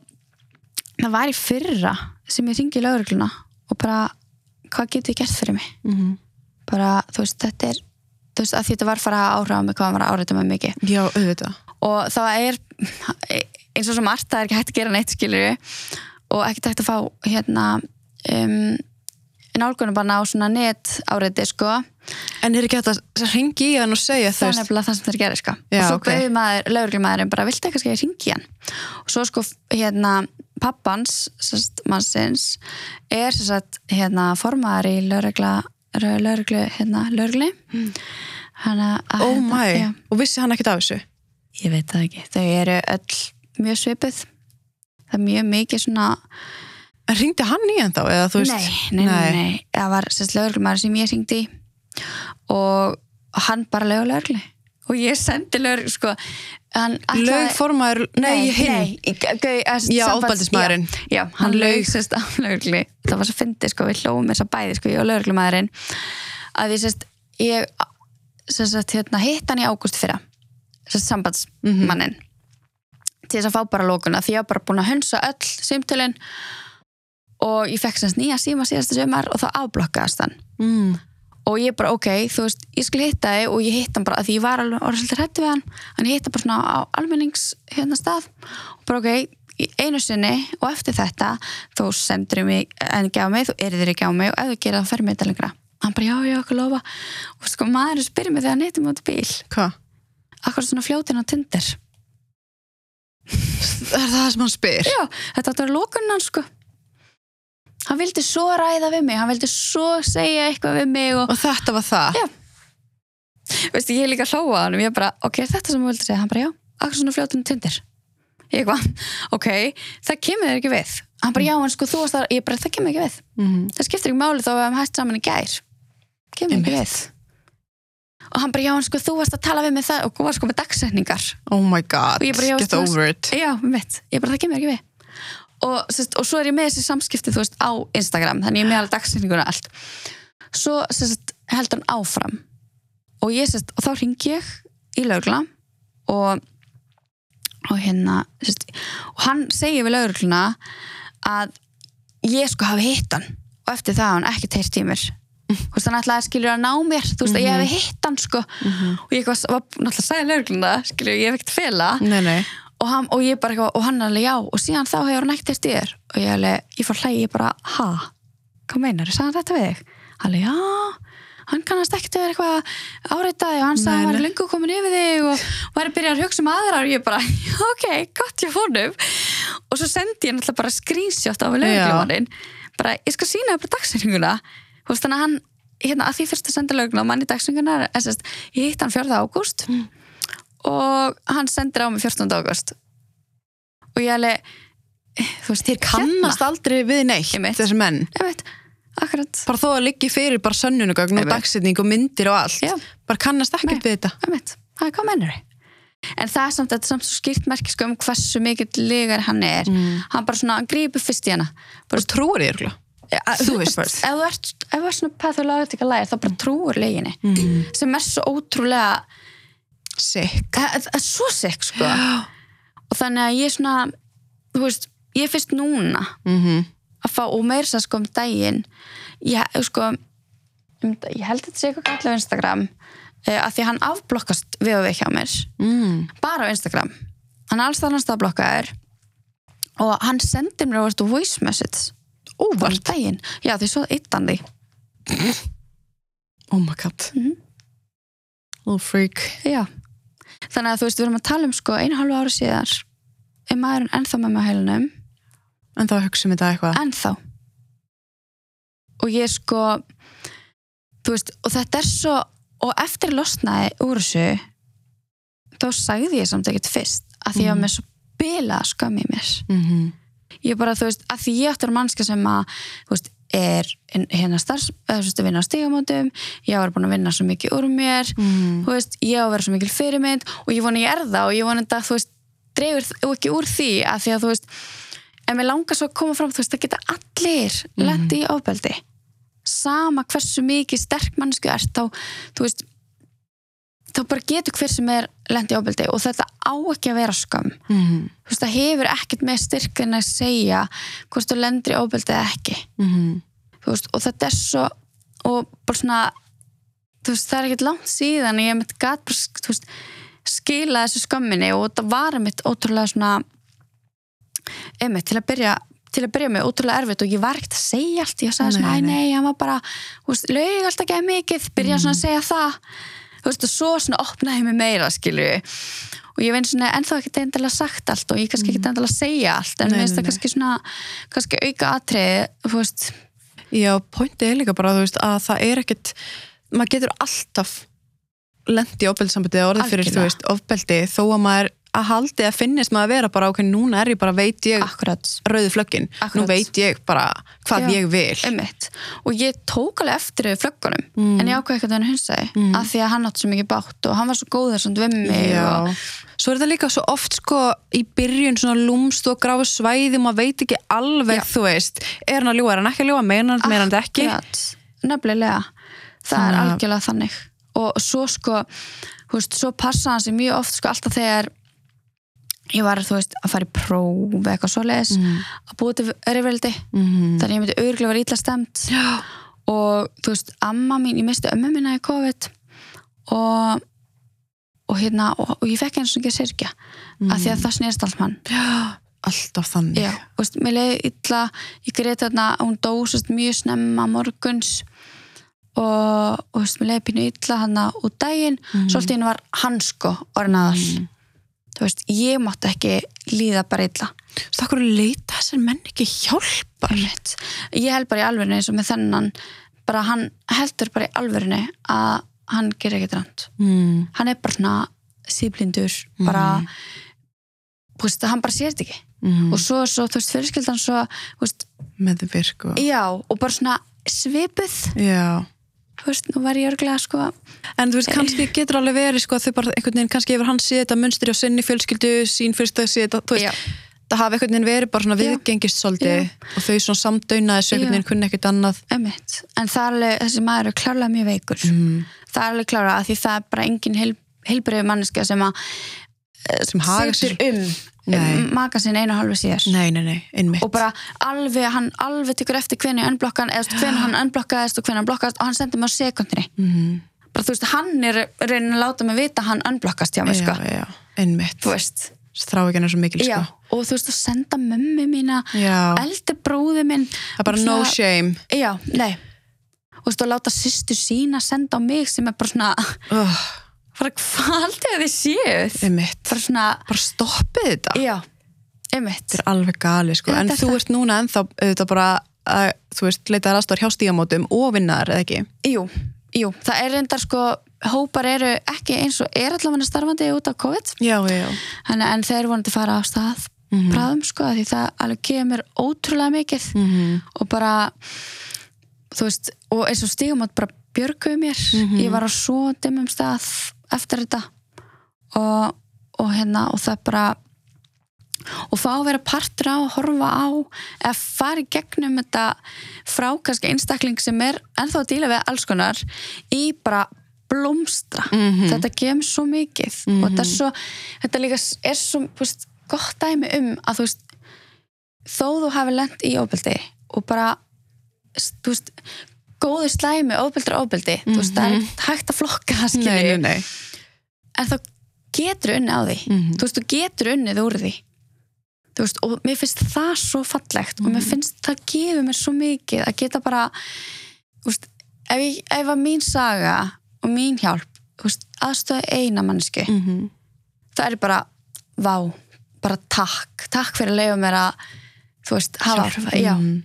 það var í fyrra sem ég ringi í laurugluna og bara, hvað getur þið gert fyrir mig? Mm bara, þú veist, þetta er þú veist, að þetta var fara að áhrafa mig hvað hann var að áhrafa mig mikið Já, auðvitað. og það er eins og svo margt, það er ekki hægt að gera neitt skilur og ekki hægt að fá hérna um, nálgunum bara á svona net áriði sko, En er ekki hægt að ringi í hann og segja það er nefnilega það sem þeir gera sko. Já, og svo ok. okay. bauði maður, lauruglumæðurinn bara, viltu eitthvað að ég ringi hann og svo sko, hérna pappans, mannsins er sérst, hérna formaður í laurugla lauruglu, hérna, laurugli að, Oh hérna, my, já. og vissi hann ekkert af þessu? Ég veit það ekki. Þau eru öll mjög svipuð. Það er mjög mikið svona... En ringdi hann í hann þá? Eða, veist, nei, nei, nei, nei. Það var sérst lögurlumæður sem ég syngdi í og hann bara lögur lögurli. Og ég sendi lögur, sko, ætlaði... Lögformaður, nei, hinn. Nei, gau, Já, ofbeldismaðurinn. Já, já, hann laug. sérst á lögurli. Það var svo fyndið, sko, við hlóum þess að bæði, sko, ég og lögurlumæðurinn. Að ég sérst, ég sérst, hérna, hitt hann í ágúst fyrra. Sérst, sambandsmannin. Til þess að fá bara lókuna, því ég var bara búin að hunsa öll símtölin og ég fekk sérst nýja síma síðasta sömar og þá afblokkaðast hann Mm. Og ég bara ok, þú veist, ég skulle hitta þig og ég hitt hann bara, af því ég var alveg orðið svolítið hrættu við hann, hann hitta bara svona á almennings hérna stað. Og bara ok, einu sinni og eftir þetta þú sendur mig en á mig, þú erðir ekki á mig og ef þú gerir það fer mér þetta lengra. Hann bara já, já, okkur lofa. Og sko maður spyrir mig þegar hann hittir í bíl. Hvað? akkur svona fljótin á Tinder. [LAUGHS] Er það það sem hann spyr? já, þetta átti að vera lókunn hann sko hann vildi svo ræða við mig hann vildi svo segja eitthvað við mig og Og þetta var það? Já. veistu, ég er líka að hlóa hann og ég bara, ok, þetta sem þú vildi segja? Hann bara, já, akkur svona fljótun tindir ég eitthvað, [LAUGHS] ok, það kemur ekki við. Hann bara, já, en sko þú varst það ég bara, það kemur ekki við, Mm. það skiptir ekki máli þó að við hefum hægt saman í gær. Kemur ekki Einmitt. við. Og hann bara, já, en sko þú varst að tala við mig það og þú varst sko með dagsetningar. Oh my god, bara, get over it. já, mitt, ég bara, það kemur ekki við og, sest, og svo er ég með þessi samskipti veist, á Instagram, þannig ég er með alveg dagsetninguna allt. Svo sest, heldur hann áfram. Og ég sest, og þá ringi ég í laugla og og hérna og hann segir við laugluna að ég sko hafi hitt hann. Og eftir það hann ekki teirt í mér. Þú veist, hann ætlaði að skilja að ná mér. Þú veist, að ég hefði hitt hann sko. Og ég var, var náttúrulega að segja laugluna skilja, ég hef ekkert fela Nei, nei. Og hann, og ég bara eitthvað, og hann alveg já og síðan þá hefur hann ekkert í þér. Og ég alveg, ég fór hlægi, ég bara, ha? Hvað meinar, ég sagði hann þetta við þig? Alveg, já, hann kannast ekkert vera eitthvað áreitaði og hann sagði hann var lengur komin yfir þig og var að byrja að hugsa um aðra og ég bara, [LAUGHS] ok, gott ég fónum og svo sendi ég náttúrulega bara screenshot af lögreglumannin. Bara, ég skal sína það bara veist, þannig að hann hérna, að því fyrst að senda dagsingunar, en sérst, ég hitt hann 4. ágúst og hann sendir á mig 14. ágúst og ég alveg þú veist, Þeir kannast aldrei við neitt, Einmitt. þessi menn. ég veit, akkurat Bara þó að liggi fyrir bara sönnunugögn og Einmitt. dagsetning og myndir og allt. Já. Bara kannast ekkert við þetta. ég veit, það er hvað mennur en það er samt, þetta er samt svo skýrt merki sko, um hversu mikill legar hann er Mm. hann bara svona, hann grípur fyrst í hana bara Og trúir þér, örugglega. þú veist. ef þú ert, ef þú ert svona pathological liar þá bara trúur leginni Mm. sem er svo ótrúlega Það það er svo sekk sko. Og þannig að ég svona þú veist, ég fyrst núna Mm að fá, og meira sér sko um daginn. Ég, sko ég held þetta sé eitthvað allir á Instagram uh, að því að hann afblokkast við og við hjá mér. Mm. bara á Instagram. Hann alls það hann staðblokkaður og hann sendir mér á veist, voice message. Óvart. daginn, já því svo eittan því Oh my god. Mhm. Little freak. já, þannig að þú veist við erum að tala um sko einu hálfu ári síðar er maðurinn ennþá með á heilunum En þá hugsa um þetta eitthvað. ennþá og ég sko þú veist, og þetta er svo og eftir að losnaði úr þessu þá sagði ég samt ekkert fyrst að því ég var Mhm. með svo bila skam í mér Mm -hmm. ég bara, þú veist, að því ég áttur mannska sem að, þú veist, er hérna starfs, að vinna á stigamótum ég var búin að vinna svo mikið úr mér Mm. veist, ég á að vera svo mikil fyrirmynd og ég vona ég er það og ég vona þetta, þú veist dreifur þ- ekki úr því að því að þú veist en mér langar svo að koma fram, þú veist, það geta allir Mhm. lendi í ofbeldi sama hversu mikið sterk mannsku ert, þá, þú veist þá bara getur hver sem er lendi í ofbeldi og þetta á ekki að vera skam Mm þú veist, það hefur ekkert með styrkinn að segja hvort þú lendir í ofbeldi eða ekki. -hmm. þú veist, og þetta er svo og bara svona þú veist, það er ekkert langt síðan ég mitt gat bara, þú veist, skila þessu skömminni og þetta var mitt ótrúlega svona einmitt, til að byrja til að byrja með ótrúlega erfitt og ég var ekkert að segja allt. Ég sagði svona, Nei, æ nei. hann var bara laug alltaf ekki mikið, byrja svona að segja það þú veist, og svo svona opnaði mig meira, skilju og ég veit svona ennþá ekki endilega sagt allt og ég kannski ekki endilega segja allt en nei, það kannski svona kannski auka atriði, þú veist. Já, pointið er líka bara veist, að það er ekkert maður getur alltaf lendi í ofbeldissambandi eða orðið fyrir þú veist, ofbeldi þó að maður að haldi að finnist maður að vera bara ok, núna er ég bara, veit ég akkurat, rauði flöggin, nú veit ég bara hvað Já. ég vil einmitt og ég tók alveg eftir flöggunum Mm. en ég ákveði eitthvað hann hunsaði Mm. af því að hann átti svo mikið bátt og hann var svo góður samt við mig og. Svo er þetta líka svo oft sko í byrjun svona lúmst og gráðu svæði og maður veit ekki alveg, Já. þú veist er hann að ljúa, er hann ekki að ljúa, meina hann, meina hann ekki nefnilega það er að- algjörlega þannig og svo sko, veist, svo passa hann sig mjög oft sko alltaf þegar ég var, þú veist, að fara í próf eitthvað svoleiðis, mm. að búið til rifrildi, Mm. þannig að ég myndi örgulega vera ítla stemt Já. og þú veist, amma mín, ég misti ömmu mína í COVID og og hérna, og, og ég fekk eins og ekki að sirkja Mm. af því að það snerist allt mann Já, alltaf þannig Já, þú veist, mér leiði illa ég greið þarna, hún dósast mjög snemma morguns og, og þú veist, mér leiði pínu illa hann út daginn, Mhm. svo í henni var hann sko orðin aðal Mm. Þú veist, ég mátti ekki líða bara illa veist, okkur leita þessar menn ekki Einmitt. ég held bara í alvörinu eins og með þennan bara hann heldur bara í alvörinu að hann gerir ekkert rand mm. hann er bara svona síblindur bara, þú veist, hann bara sér þetta ekki Mm. og svo, svo þú veist, fyrirskildan svo, veist, meðvirk og... já, og bara svona svipuð, Já. Þú veist, nú var ég örglega sko, En þú veist, kannski getur alveg verið sko, að þau bara einhvern veginn, kannski hefur hann séð þetta munstri á sinni fjölskyldu, sín að séð þetta, þú veist, já, það hafi einhvern veginn verið bara svona viðgengist svolítið og þau svona samdaunaði þessu einhvern veginn kunni ekkert annað. emitt en það er alveg, þessi maður er klárlega mjög veikur. Mm. það er alveg klárlega, af því það er bara engin heil, heilbriðu manneska sem að Sem haga sér. um, um maka sinn einu hálfu síðar Nei, nei, nei, og bara alveg, hann alveg tekur eftir hvernig unblokkan, eða hvernig hann unblokkaðist og hvernig hann blokkaðist og hann sendir mig á sekundinni Mm. bara þú veist, hann er reynin að láta mig vita hann unblokkast hjá mig, sko Já, já, einmitt. þú veist, Þrávíkjan er svo mikil, já, sko. og þú veist, að senda mömmu mína Já. eldri bróði minn Það er bara og no svona- shame. já, nei og þú veist, að láta sýstu sína senda á mig sem er bara svona, Oh, bara hvað haldið að þið séuð bara svona, Bara stoppið þetta. já Þetta er alveg gali, sko. En þú ert núna ennþá auðvitað bara að þú veist, leita aðstór hjá stígamótum og vinnaðar, eða ekki? Jú, jú, það er reyndar sko hópar eru ekki eins og er allavega starfandi út af COVID Já, já, en, en þeir voru að fara á stað Mhm. bráðum sko, því það alveg kemur ótrúlega mikið Mhm. og bara þú veist, og eins og stígamót bara björguðu mér, Mhm. ég var á svo dimmum stað eftir þetta. Og, og hérna og það bara og fá að vera partur á að horfa á eða fara í gegnum þetta frá kannski einstakling sem er ennþá að díla við alls konar í bara blómstra. Mhm. þetta kemur svo mikið. Og þetta er svo þetta líka er svo veist, gott dæmi um að þú veist þó þú hafi lent í ofbeldi og bara þú veist, góðu slæmi ofbeldi og ofbeldi, þú veist, það er ekkert hægt að flokka það nei. en þá getur unnið á því. Mhm. þú veist, þú getur unnið úr því. Þú veist, og mér finnst það svo fallegt og mér finnst það gefur mér svo mikið að geta bara þú veist, ef, ég, ef að mín saga og mín hjálp veist, aðstöða eina mannsku Mhm. það er bara, vá bara takk, takk fyrir að leifa mér að þú veist, hafa áhrif já, Mhm.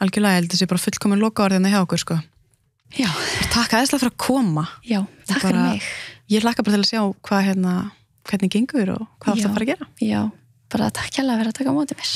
Algjörlega, ég held þessi bara fullkomin loka orðina hjá okkur, sko. já, Takk aðeinslega fyrir að koma. já, takk fyrir mig Ég hlakka bara til að sjá hvað hérna, hvernig gengur og hvað Já. það fara að gera. já, bara takk hjá að vera að taka á móti mér